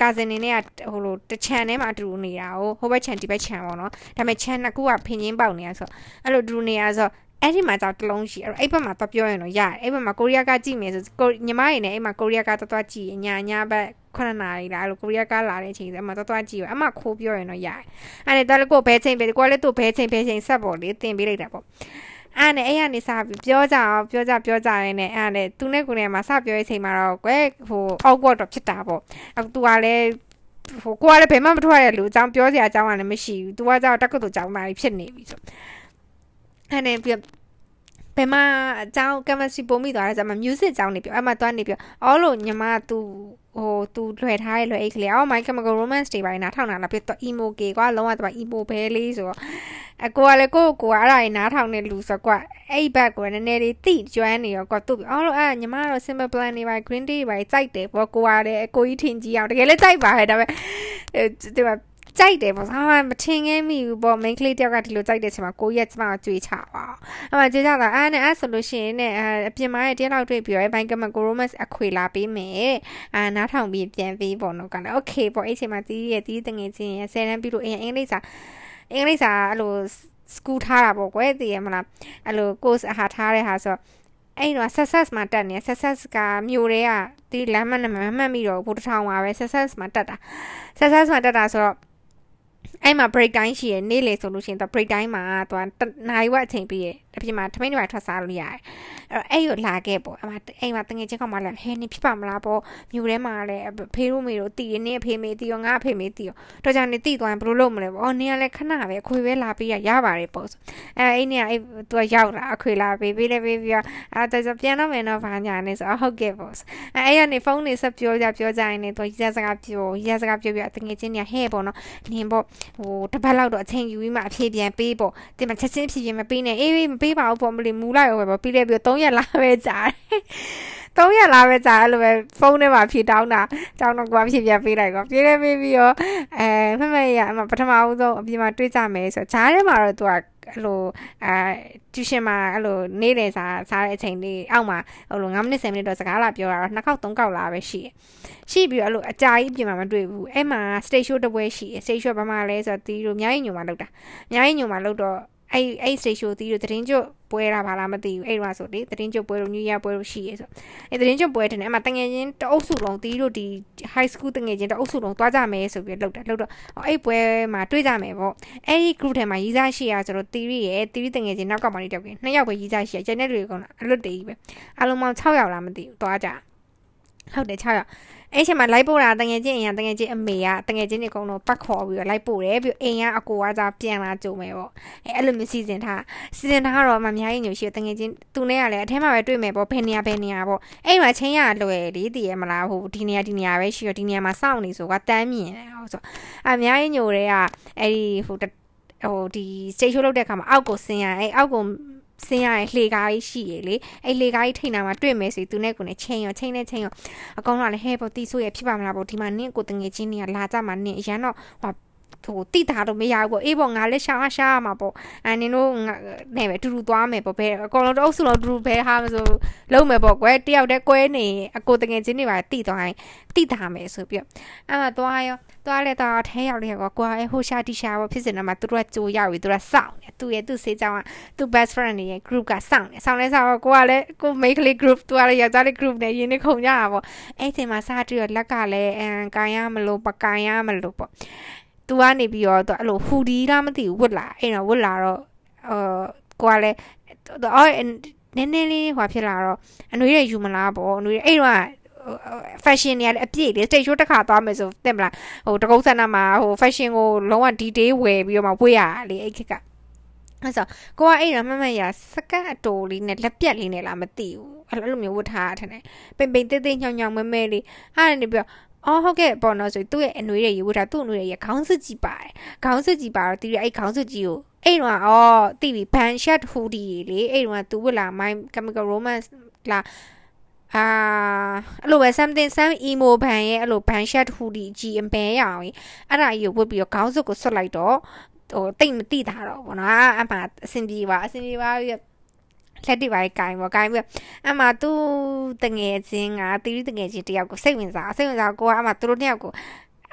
ကာဇင်နေနဲ့ဟိုလိုတချန်ထဲမှာအတူနေတာဟိုဟိုဘက်ချန်ဒီဘက်ချန်ပေါ့နော်ဒါပေမဲ့ချန်နှစ်ခုကဖင်ချင်းပေါက်နေတာဆိုအဲ့လိုတူနေတာဆို အဲ့ဒီမှာကြောက်တလုံးရှိအဲ့အဲ့ဘက်မှာတော့ပြောရင်တော့ရတယ်အဲ့ဘက်မှာကိုရီးယားကကြည့်မယ်ဆိုညီမရည်နဲ့အဲ့မှာကိုရီးယားကတော်တော်ကြည့်ညာညာဘက်9နာရီလားအဲ့လိုကိုရီးယားကလာတဲ့အချိန်အဲ့မှာတော်တော်ကြည့်ရအမခိုးပြောရင်တော့ရတယ်အဲ့ဒါတော့ကိုဘဲချိန်ပဲကိုလည်းသူ့ဘဲချိန်ဘဲချိန်ဆက်ပေါ်လေတင်ပေးလိုက်တာပေါ့အဲ့နဲ့အဲ့ရနေစပြီးပြောကြအောင်ပြောကြပြောကြရင်းနဲ့အဲ့နဲ့သူနဲ့ကိုနဲ့မှာစပြောတဲ့အချိန်မှာတော့ကွယ်ဟို awkward တော့ဖြစ်တာပေါ့အခုသူကလည်းဟိုကိုကလည်းဘယ်မှမထွက်ရလို့အကြောင်းပြောစရာအကြောင်းကလည်းမရှိဘူး။ तू ကကြောက်တက္ကသိုလ်ကျောင်းသားကြီးဖြစ်နေပြီဆို။ အဲ့နဲ့ပြဘယ်မှာအကြောင်း chemistry ပုံမိသွားတယ်ဆိုမှ music အကြောင်းနေပြောအဲ့မှာတွားနေပြောအော်လို့ညီမ तू ဟိုသူလွှဲထားရဲ့လွှဲအိတ်ကလေးအော် My Chemical Romance တွေပါနားထောင်တာလားပြတော့ emo ကေကွာလုံးဝတော့ emo ပဲလေးဆိုတော့အကိုကလည်းကိုကိုကအဲ့ဒါကြီးနားထောင်နေလူဆိုကွာအဲ့ဘက်ကိုနည်းနည်းလေးတိကျွမ်းနေရောကွာသူအော်လို့အဲ့ညီမကတော့ simple plan နေပါ green tea ပါကြိုက်တယ်ပေါ့ကိုကလည်းအကိုကြီးထင်ကြီးအောင်တကယ်လည်းကြိုက်ပါဟဲ့ဒါပေမဲ့ဒီမှာ ကြိုက်တယ်ပေါ့ဟာမထင်ခဲ့မိဘူးပေါ့ main ကလေးတယောက်ကဒီလိုကြိုက်တဲ့အချိန်မှာကိုရက်ကျမကိုကြွေးချပါအဲ့မှာကြွေးချတာအဲ့နဲ့အဲ့ဆိုလို့ရှိရင်ねအပြင်မှာတရက်လောက်တွေ့ပြီးတော့ဘိုင်ကမကိုရိုမတ်အခွေလာပေးမယ်အာနားထောင်ပြီးပြန်ပြီးပေါ့နော်ကလည်း okay ပေါ့အဲ့ချိန်မှာတီးရဲ့တီးတငယ်ချင်းရဲ့ဆယ်တန်းပြီးလို့အင်အင်္ဂလိပ်စာအင်္ဂလိပ်စာအဲ့လိုစကူထားတာပေါ့ကွယ်သိရမလားအဲ့လို course အဟာထားတဲ့ဟာဆိုအဲ့တော့ success မှာတက်နေ success ကမြို့တွေကဒီလမ်းမနဲ့မမှတ်မိတော့ဘူးတထောင်ပါပဲ success မှာတက်တာ success မှာတက်တာဆိုတော့ အဲ့မှာ break time ရှိရနေ့လေဆိုလို့ရှိရင်တော့ break time မှာသူကနိုင်ဝက်အချိန်ပြီးရ အပြင်မှာထမင်းတွေထွက်စားလို့ရတယ်အဲ့တော့အဲ့ကိုလာခဲ့ပေါ့အမအိမ်မှာတငယ်ချင်းကောင်မလည်းဟဲနေဖြစ်ပါမလားပေါ့မြို့ထဲမှာလည်းဖေးတို့မေတို့တည်ရနေအဖေမေတည်ရောငါအဖေမေတည်ရောတော့ကြောင့်နေတည်သွားရင်ဘယ်လိုလုပ်မလဲပေါ့အော်နေကလည်းခဏပဲအခွေပဲလာပြီးရရပါတယ်ပေါ့အဲအဲ့နေကအဲ့သူကရောက်လာအခွေလာပေးပေးလည်းပေးပြီးတော့အဲတော့ပြန်တော့မယ်တော့ဘာညာနေဆိုဟုတ်ကဲ့ပေါ့အဲအဲ့ကနေဖုန်းနေဆက်ပြောကြပြောကြရင်နေသူရစကားပြောရစကားပြောပြတငယ်ချင်းနေဟဲ့ပေါ့နော်နင်ပေါ့ဟိုတပတ်လောက်တော့အချိန်ယူပြီးမှအဖြေပြန်ပေးပေါ့ဒီမှာချက်ချင်းဖြေရင်မပေးနဲ့အေးမပေးပါဘူးပေါ့မလီမူလိုက်ရောပဲပေါ့ပြီးလဲပြီး3ရက်လာပဲကြာတယ်3ရက်လာပဲကြာအဲ့လိုပဲဖုန်းထဲမှာဖြေတောင်းတာတောင်းတော့ကိုကဖြေပြပေးလိုက်ကောပြေးလဲပေးပြီးတော့အဲမမရအမပထမဦးဆုံးအပြင်မှာတွေ့ကြမယ်ဆိုတော့ဂျားထဲမှာတော့သူကအဲ့လိုအာကျူရှင်မှာအဲ့လိုနေ့လေစားစားတဲ့အချိန်လေးအောက်မှာဟိုလို9မိနစ်10မိနစ်တော့စကားလာပြောတာတော့နှစ်ခေါက်သုံးခေါက်လာပဲရှိတယ်ရှိပြီးတော့အဲ့လိုအကြာကြီးပြင်မှာမတွေ့ဘူးအဲ့မှာ stage show တစ်ပွဲရှိတယ် stage show ဘာမှလဲဆိုတော့တီးတို့အများကြီးညုံမှာလောက်တာအများကြီးညုံမှာလောက်တော့ အဲ့အဲ့ stage show တီးတို့သတင်းကျွတ်ပွဲတာဘာလားမသိဘူးအဲ့တော့ဆိုလေသတင်းကျွတ်ပွဲတို့ new year ပွဲတို့ရှိရဲဆိုအဲ့သတင်းကျွတ်ပွဲတဲ့အဲ့မှာတငယ်ချင်းတအုပ်စုလုံးတီးတို့ဒီ high school တငယ်ချင်းတအုပ်စုလုံးတွားကြမယ်ဆိုပြီးလောက်တာလောက်တော့အဲ့ပွဲမှာတွေ့ကြမယ်ပေါ့အဲ့ဒီ group ထဲမှာရီးစားရှိရဆိုတော့တီးရီရဲ့တီးရီတငယ်ချင်းနောက်ကမှနေတော့ပြင်နှစ်ယောက်ပဲရီးစားရှိရကျန်တဲ့လူတွေကတော့အလွတ်တည်းပဲအလုံးပေါင်း6ယောက်လားမသိဘူးတွားကြဟုတ်တယ်6ယောက် အဲ့ချိန်မှာလိုက်ပို့တာတငယ်ချင်းအိမ်ကတငယ်ချင်းအမေကတငယ်ချင်းတွေအကုန်လုံးပတ်ခေါ်ပြီးတော့လိုက်ပို့တယ်ပြီးအိမ်ကအကိုကကြပြန်လာကြုံမယ်ပေါ့အဲ့အဲ့လိုမျိုးစီစဉ်ထားစီစဉ်ထားတော့မများရင်ညိုရှိတငယ်ချင်းသူနဲ့ကလည်းအထဲမှာပဲတွေ့မယ်ပေါ့ဘယ်နေရာဘယ်နေရာပေါ့အဲ့မှာချင်းရလွယ်လေတည်ရမလားဟိုဒီနေရာဒီနေရာပဲရှိတော့ဒီနေရာမှာစောင့်နေဆိုကတန်းမြင်တယ်ဟောဆိုအများကြီးညိုတွေကအဲ့ဒီဟိုဟိုဒီ stage show လုပ်တဲ့အခါမှာအောက်ကိုဆင်းရအဲ့အောက်ကို ဆင်းရရင်လှေကားကြီးရှိရလေအဲ့လှေကားကြီးထိန်တာမှာတွေ့မယ်ဆိုသူနဲ့ကိုနဲ့ချိန်ရောချိန်နဲ့ချိန်ရောအကောင်ကလည်းဟဲပေါ့တီးဆိုးရဖြစ်ပါမလားပေါ့ဒီမှာနင့်ကိုတငယ်ချင်းတွေကလာကြမှာနင့်အရန်တော့ဟို ဟိုတိတာတော့မရဘူးပေါ့အေးပေါ့ငါလည်းရှာရှားမှာပေါ့အဲနင်တို့နဲ့ပဲအတူတူသွားမယ်ပေါ့ဘယ်အကောင်လုံးတအုပ်စုလုံးအတူတူဘယ်ဟာမဆိုလုံးမယ်ပေါ့ကွယ်တယောက်တည်းကွဲနေအကိုတငယ်ချင်းတွေပါတိသွားရင်တိတာမယ်ဆိုပြီးတော့အဲ့မှာသွားရောသွားလဲတော့ထဲရောက်လေကွာကွာအဲဟိုရှာတီရှာပေါ့ဖြစ်စင်တော့မှသူတို့ကကြိုရောက်ပြီသူတို့ကစောင့်နေသူရဲ့သူ့စေးကြောင်းကသူ့ best friend တွေရဲ့ group ကစောင့်နေစောင့်နေစောင့်တော့ကိုကလည်းကို make လေး group သူကလည်းယောက်ျားလေး group နဲ့ရင်းနေခုံကြတာပေါ့အဲ့ချိန်မှာစားတူရလက်ကလည်းအန်ကန်ရမလို့ပကန်ရမလို့ပေါ့ သူကနေပြီးတော့သူအဲ့လိုဟူဒီလားမသိဘူးဝတ်လာအဲ့တော့ဝတ်လာတော့အာကိုကလည်းအော်နည်းနည်းလေးဟွာဖြစ်လာတော့အနှွေးရယူမလားပေါ့အနှွေးအဲ့တော့ fashion တွေလည်းအပြည့်လေ stage show တစ်ခါသွားမယ်ဆိုတင်မလားဟိုတကုတ်ဆန္ဒမှာဟို fashion ကိုလုံးဝ detail ဝယ်ပြီးတော့မှဝေ့ရလေအဲ့ခက်ကအဲ့ဆိုကိုကအဲ့တော့မမရစကတ်အတိုလေးနဲ့လက်ပြက်လေးနဲ့လားမသိဘူးအဲ့လိုမျိုးဝတ်ထားတယ်နဲ့ပိန်ပိန်တိတ်တိတ်ညောင်ညောင်မဲမဲလေးအဲ့ဒါနေပြီးတော့ အော်ဟုတ်ကဲ့ပေါ့နော်ဆိုသူ့ရဲ့အနှွေးတွေရေဝတ်ထားသူ့အနှွေးတွေရေခေါင်းစွပ်ကြည့်ပါတယ်ခေါင်းစွပ်ကြည့်ပါတော့တီးရအဲ့ခေါင်းစွပ်ကြည့်ကိုအဲ့တော့အော်တီးပြီး ban shirt hoodie လေအဲ့တော့သူဝတ်လာ my chemical romance လာအာအဲ့လိုပဲ something some emo ဘန်ရဲ့အဲ့လို ban shirt hoodie ကြီးအမဲရအောင်အဲ့ဒါကြီးကိုဝတ်ပြီးတော့ခေါင်းစွပ်ကိုဆွတ်လိုက်တော့ဟိုတိတ်မတိတာတော့ဘောနော်အမှအဆင်ပြေပါအဆင်ပြေပါပြီး လက်တွေပါကင်ပေါ့ကင်ပြီးအမှသူတငယ်ချင်းကတီးတငယ်ချင်းတယောက်ကိုစိတ်ဝင်စားစိတ်ဝင်စားကိုကအမှသူတို့တယောက်ကို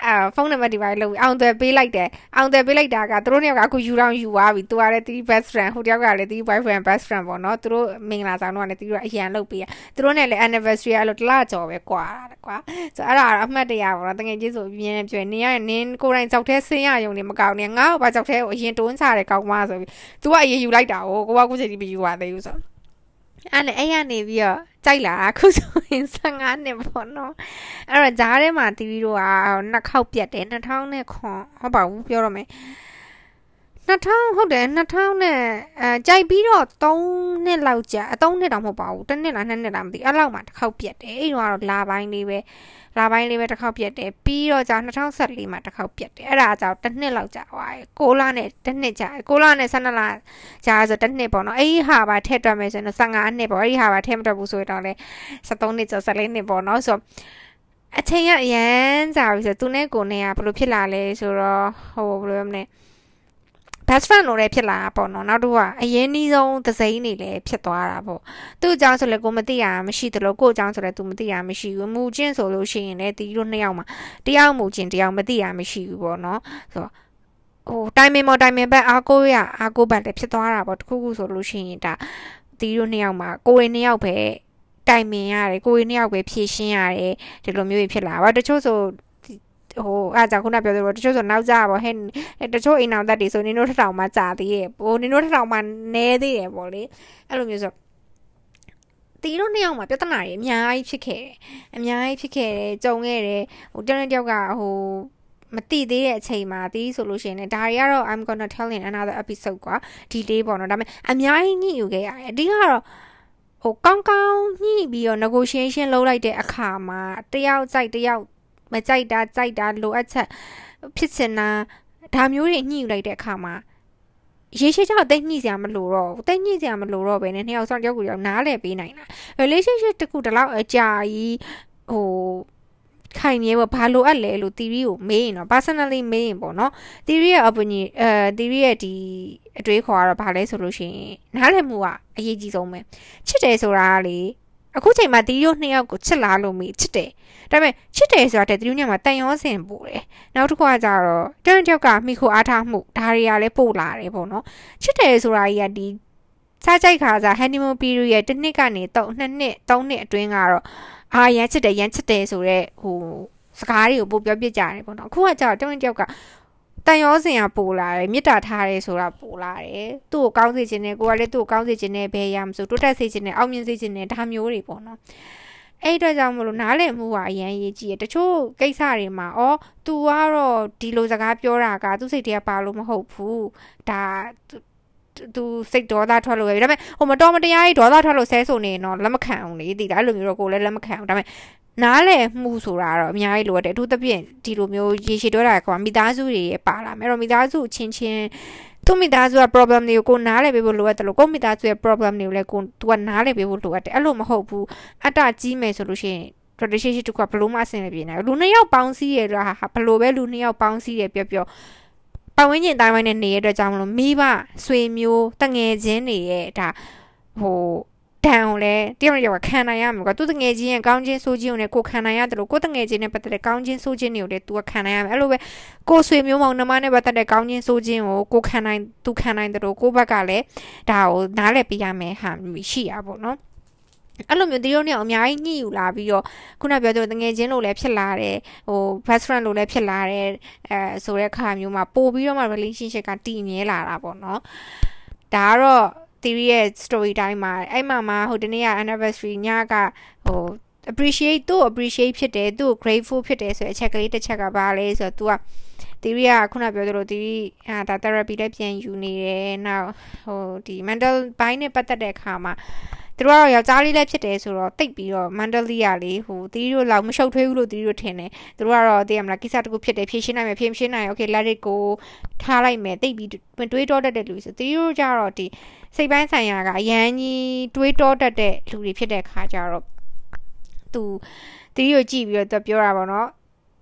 အာဖုန်းနံပါတ်ဒီပါလို့အောင်သွယ်ပေးလိုက်တယ်အောင်သွယ်ပေးလိုက်တာကသူတို့နှစ်ယောက်ကအခုယူတော့ယူသွားပြီသူကလည်းတီး best friend ဟိုတယောက်ကလည်းတီး boyfriend best friend ပေါ့နော်သူတို့မင်္ဂလာဆောင်တော့လည်းတီးတို့အရန်လုပ်ပေးရသူတို့နဲ့လည်း anniversary အဲ့လိုတလကြော်ပဲကွာကွာဆိုအဲ့ဒါအမှတ်တရပေါ့နော်တကယ်ကြီးဆိုပြင်းနေပြနင်းရနင်းကိုယ်တိုင်ကြောက်တဲ့ဆင်းရယုံနေမကောင်းနေငါ့ဘာကြောက်တဲ့ကိုအရင်တွန်းချတယ်ကောင်းမဆိုပြီး तू ကအရင်ယူလိုက်တာကိုကိုကကိုချိန်ဒီမယူပါသေးဘူးဆို အဲ့နဲ့အဲ့ရနေပြီးတော့ကြိုက်လာအခုဆိုရင်15နှစ်ပေါ့နော်အဲ့တော့ဂျားထဲမှာတီဗီတို့ကနှစ်ခေါက်ပြတ်တယ်2000နဲ့ခွန်ဟုတ်ပါဘူးပြောရမယ်2000ဟုတ်တယ်2000နဲ့အဲကြိုက်ပြီးတော့3နှစ်လောက်ကြာအ3နှစ်တောင်မဟုတ်ပါဘူးတစ်နှစ်လားနှစ်နှစ်လားမသိအဲ့လောက်မှတစ်ခေါက်ပြက်တယ်အဲ့တော့လာပိုင်းလေးပဲ လာပိုင်းလေးပဲတစ်ခေါက်ပြက်တယ်ပြီးတော့ကြာ2014မှာတစ်ခေါက်ပြက်တယ်အဲ့ဒါကြောင့်တစ်နှစ်လောက်ကြာသွားတယ်6လနဲ့တစ်နှစ်ကြာ6လနဲ့12လကြာဆိုတစ်နှစ်ပေါ့နော်အဲ့ဒီဟာပါထည့်တွက်မယ်ဆိုရင်15နှစ်ပေါ့အဲ့ဒီဟာပါထည့်မတွက်ဘူးဆိုတော့လေ73နှစ်ကျော်14နှစ်ပေါ့နော်ဆိုတော့အချိန်ရအရန်ကြာပြီဆိုသူနဲ့ကိုနဲ့ကဘယ်လိုဖြစ်လာလဲဆိုတော့ဟိုဘယ်လိုမလဲ best friend လို့လည်းဖြစ်လာတာပေါ့နော်နောက်တော့ကအရင်နီးဆုံးသစိမ့်နေလည်းဖြစ်သွားတာပေါ့သူ့အကြောင်းဆိုလည်းကိုမသိရမရှိသလိုကို့အကြောင်းဆိုလည်း तू မသိရမရှိဘူးမူချင်းဆိုလို့ရှိရင်လည်းတီတို့နှစ်ယောက်မှာတယောက်မူချင်းတယောက်မသိရမရှိဘူးပေါ့နော်ဆိုတော့ဟိုတိုင်မင်မော်တိုင်မင်ဘက်အားကိုးရအားကိုးဘက်လည်းဖြစ်သွားတာပေါ့တခုခုဆိုလို့ရှိရင်ဒါတီတို့နှစ်ယောက်မှာကိုယ်နှစ်ယောက်ပဲတိုင်မင်ရတယ်ကိုယ်နှစ်ယောက်ပဲဖြည့်ရှင်းရတယ်ဒီလိုမျိုးဖြစ်လာပါတချို့ဆို ဟိုအားကြောင့်ခုနပြောသလိုတချို့ဆိုနောက်ကြပါဟဲ့တချို့အိမ်အောင်တက်တွေဆိုနင်တို့ထထောင်မှကြာသေးရဲ့ဟိုနင်တို့ထထောင်မှနဲသေးတယ်ပေါ့လေအဲ့လိုမျိုးဆိုတီတို့နှစ်ယောက်မှာပြဿနာတွေအများကြီးဖြစ်ခဲ့တယ်အများကြီးဖြစ်ခဲ့တယ်ကြုံခဲ့တယ်ဟိုတယောက်တစ်ယောက်ကဟိုမတိသေးတဲ့အချိန်မှာတီးဆိုလို့ရှိရင်လည်းဒါတွေကတော့ I'm gonna tell in another episode ကွာဒီလေးပေါ့နော်ဒါပေမဲ့အများကြီးညှိယူခဲ့ရတယ်အဓိကတော့ဟိုကောင်းကောင်းညှိပြီးတော့ negotiation လုပ်လိုက်တဲ့အခါမှာတယောက်ကြိုက်တယောက် မကြိုက်တာကြိုက်တာလိုအပ်ချက်ဖြစ်စင်တာဒါမျိုးတွေညှိယူလိုက်တဲ့အခါမှာရေရှိချောက်တိတ်ညှိစရာမလိုတော့ဘူးတိတ်ညှိစရာမလိုတော့ဘဲနဲ့နှစ်ယောက်ဆောင်တယောက်ကိုယောက်နားလဲပေးနိုင်တာ relationship တခုတလောက်အကြာကြီးဟိုခိုင်မြဲပေါ့ဘာလိုအပ်လဲလို့ theory ကိုမေးရင်တော့ personally မေးရင်ပေါ့နော် theory ရဲ့ opinion အဲ theory ရဲ့ဒီအတွေးခေါ်ကတော့ဘာလဲဆိုလို့ရှိရင်နားလည်မှုကအရေးကြီးဆုံးပဲချစ်တယ်ဆိုတာကလေအခုချိန်မှာတီးရိုးနှစ်ယောက်ကိုချစ်လာလို့မေးချစ်တယ် ဒါပေမဲ့ချစ်တယ်ဆိုတာတဲ့တီးရိုးညမှာတန်ရောစင်ပို့တယ်နောက်တစ်ခုကကြတော့တန်တယောက်ကမိခိုအားထားမှုဒါတွေကလည်းပို့လာတယ်ပေါ့နော်ချစ်တယ်ဆိုတာကြီးကဒီစားကြိုက်ခါစား honeymoon period တစ်နှစ်ကနေ3နှစ်နှစ်3နှစ်အတွင်းကတော့အာရမ်းချစ်တယ်ရမ်းချစ်တယ်ဆိုတော့ဟိုစကားတွေကိုပို့ပြောပြကြတယ်ပေါ့နော်အခုကကြတော့တန်တယောက်ကတန်ရောစင်ကပိုလာတယ်မေတ္တာထားတယ်ဆိုတာပိုလာတယ်သူ့ကိုကောင်းစေခြင်းနဲ့ကိုကလည်းသူ့ကိုကောင်းစေခြင်းနဲ့ဘယ်ရမဆိုတိုးတက်စေခြင်းနဲ့အောင်မြင်စေခြင်းနဲ့ဒါမျိုးတွေပေါ့နော် အဲ့အတွက်ကြောင့်မလို့နားလည်မှုကအရန်ရေးကြည့်ရတချို့ကိစ္စတွေမှာဩ तू ကတော့ဒီလိုစကားပြောတာကသူ့စိတ်ထဲပါလို့မဟုတ်ဘူးဒါသူစိတ်ဒေါသထွက်လို့ပဲဒါပေမဲ့ဟိုမတော်မတရားကြီးဒေါသထွက်လို့ဆဲဆိုနေရင်တော့လက်မခံအောင်လေဒီလားအဲ့လိုမျိုးတော့ကိုလည်းလက်မခံအောင်ဒါပေမဲ့နားလည်မှုဆိုတာတော့အများကြီးလိုအပ်တယ်အထူးသဖြင့်ဒီလိုမျိုးရေရှည်တွဲတာကမိသားစုတွေပါလာမယ်အဲ့တော့မိသားစုချင်းချင်း သူမိသားစုက problem တွေကိုကိုနားလည်ပေးဖို့လိုအပ်တယ်လို့ကိုမိသားစုရဲ့ problem တွေကိုလည်းကိုသူကနားလည်ပေးဖို့လိုအပ်တယ်အဲ့လိုမဟုတ်ဘူးအတ္တကြီးမယ်ဆိုလို့ရှိရင် relationship တခုကဘလို့မှအဆင်မပြေနိုင်ဘူးလူနှစ်ယောက်ပေါင်းစည်းရတာဟာဘလို့ပဲလူနှစ်ယောက်ပေါင်းစည်းရပြောပြောပတ်ဝန်းကျင်တိုင်းဝိုင်းနဲ့နေတဲ့အတွက်ကြောင့်မလို့မိဘဆွေမျိုးတငယ်ချင်းတွေရဲ့ဒါဟို တန်ကိုလည်းတယောက်ယောက်ကခံနိုင်ရမှာကွာသူတငယ်ချင်းရဲ့ကောင်းချင်းဆိုးချင်းကိုလည်းကိုခံနိုင်ရတယ်လို့ကိုတငယ်ချင်းနဲ့ပတ်သက်တဲ့ကောင်းချင်းဆိုးချင်းတွေကိုလည်း तू ခံနိုင်ရမယ်အဲ့လိုပဲကိုဆွေမျိုးမောင်နှမနဲ့ပတ်သက်တဲ့ကောင်းချင်းဆိုးချင်းကိုကိုခံနိုင် तू ခံနိုင်တယ်လို့ကိုဘက်ကလည်းဒါကိုနားလည်ပြရမယ်ဟာရှိရပါဘောနော်အဲ့လိုမျိုးဒီလိုနဲ့အများကြီးညှိယူလာပြီးတော့ခုနပြောတဲ့တငယ်ချင်းလို့လည်းဖြစ်လာတယ်ဟို best friend လို့လည်းဖြစ်လာတယ်အဲဆိုတဲ့ခါမျိုးမှာပို့ပြီးတော့မှ relationship ကတည်မြဲလာတာပေါ့နော်ဒါကတော့ theory ရဲ့ story တိုင်းမှာအဲ့မှာမှာဟိုဒီနေ့က anniversary ညကဟို appreciate သူ့ appreciate ဖြစ်တယ်သူ့ grateful ဖြစ်တယ်ဆိုတဲ့အချက်ကလေးတစ်ချက်ကဘာလဲဆိုတော့ तू က theory ကခုနပြောသလို theory အာဒါ therapy လည်းပြန်ယူနေတယ်နောက်ဟိုဒီ mental ဘိုင်းနဲ့ပတ်သက်တဲ့အခါမှာ သူတို့ကတော့ယောက်ျားလေးလည်းဖြစ်တယ်ဆိုတော့တိတ်ပြီးတော့ mentally ရလေဟိုတီးတို့လောက်မရှုပ်ထွေးဘူးလို့တီးတို့ထင်တယ်သူတို့ကတော့သိရမလားကိစ္စတခုဖြစ်တယ်ဖြေရှင်းနိုင်မယ်ဖြေရှင်းနိုင် okay let it go ထားလိုက်မယ်တိတ်ပြီးတွေးတောတတ်တဲ့လူဆိုတီးတို့ကြတော့ဒီစိတ်ပိုင်းဆိုင်ရာကအရန်ကြီးတွေးတောတတ်တဲ့လူတွေဖြစ်တဲ့ခါကျတော့သူတီးတို့ကြည့်ပြီးတော့ပြောတာပေါ့နော်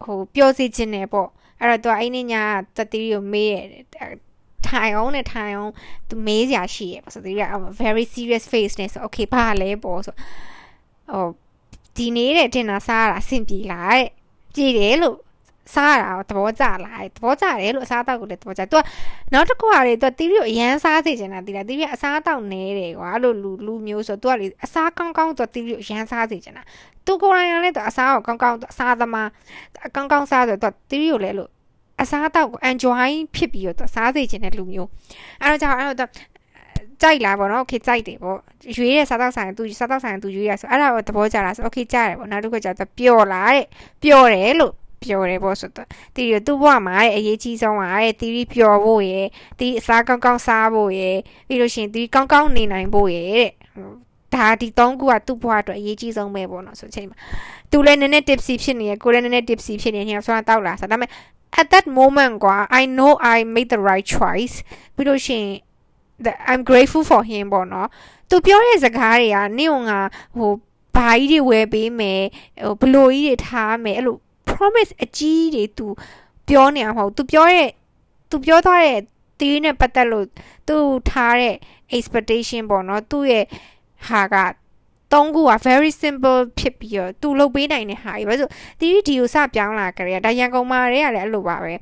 ဟိုပြောစီခြင်းနဲ့ပေါ့အဲ့တော့သူအဲ့ဒီညတတီးကိုမေးရတယ် ထိုင်အောင်နဲ့ထိုင်အောင်သူမေးစရာရှိရပေါ့ဆိုသူက very serious face နဲ့ဆို okay ဘာလဲပေါ့ဆိုဟိုဒီနေ့တဲ့တင်တာစားရတာအဆင်ပြေလားတဲ့ပြေတယ်လို့စားရတာသဘောကျလားသဘောကျတယ်လို့အစားအသောက်ကိုလည်းသဘောကျသူကနောက်တစ်ခုကလေသူတီးပြီးအရန်စားစေချင်တာတီးလားတီးပြီးအစားအသောက်နဲတယ်ကွာအဲ့လိုလူလူမျိုးဆိုသူကလေအစားကောင်းကောင်းသူတီးပြီးအရန်စားစေချင်တာသူကိုယ်တိုင်ကလည်းသူအစားကိုကောင်းကောင်းအစားသမားကောင်းကောင်းစားဆိုသူတီးပြီးကိုလည်းလို့ အစားအသောက်ကို enjoy ဖြစ်ပြီးတော့စားစေချင်တဲ့လူမျိုးအဲ့တော့ကြောင့်အဲ့တော့ကြိုက်လားပေါ့နော်โอเคကြိုက်တယ်ပေါ့ရွေးတဲ့စားတော့ဆိုင်သူစားတော့ဆိုင်သူရွေးရဆိုအဲ့ဒါကိုသဘောကျလားဆိုโอเคကြရတယ်ပေါ့နောက်တစ်ခုကျတော့ပျော်လားတဲ့ပျော်တယ်လို့ ပြောတယ်ပေါ့ဆိုတော့တီရီသူ့ဘဝမှာအရေးကြီးဆုံးကတဲ့တီရီပျော်ဖို့ရယ်တီရီအစားကောင်းကောင်းစားဖို့ရယ်ပြီးလို့ရှိရင်တီရီကောင်းကောင်းနေနိုင်ဖို့ရယ်တဲ့ဒါဒီ၃ခုကသူ့ဘဝအတွက်အရေးကြီးဆုံးပဲပေါ့နော်ဆိုချိန်မှာသူလည်းနည်းနည်း tipsy ဖြစ်နေရယ်ကိုလည်းနည်းနည်း tipsy ဖြစ်နေနေဆိုတာတောက်လာဆိုဒါပေမဲ့ at that moment ကွာ I know I made the right choice ပြီးလို့ရှိရင် I'm grateful for him ပေါ့နော်သူပြောတဲ့စကားတွေကနင့်ကဟိုဘာကြီးတွေဝယ်ပေးမယ်ဟိုဘလိုကြီးတွေထားမယ်အဲ့လို promise အကြီးတွေ तू ပြောနေအောင်မဟုတ် तू ပြောတဲ့ तू ပြောသွားတဲ့တီးနဲ့ပတ်သက်လို့သူထားတဲ့ expectation ပေါ့နော်သူ့ရဲ့ဟာက သုံးခုက very simple ဖြစ်ပြီးတော့သူလုပ်ပေးနိုင်တဲ့ဟာကြီးပဲဆိုတီးဒီကိုစပြောင်းလာကြရတာရန်ကုန်မှာတွေကလည်းအဲ့လိုပါပဲ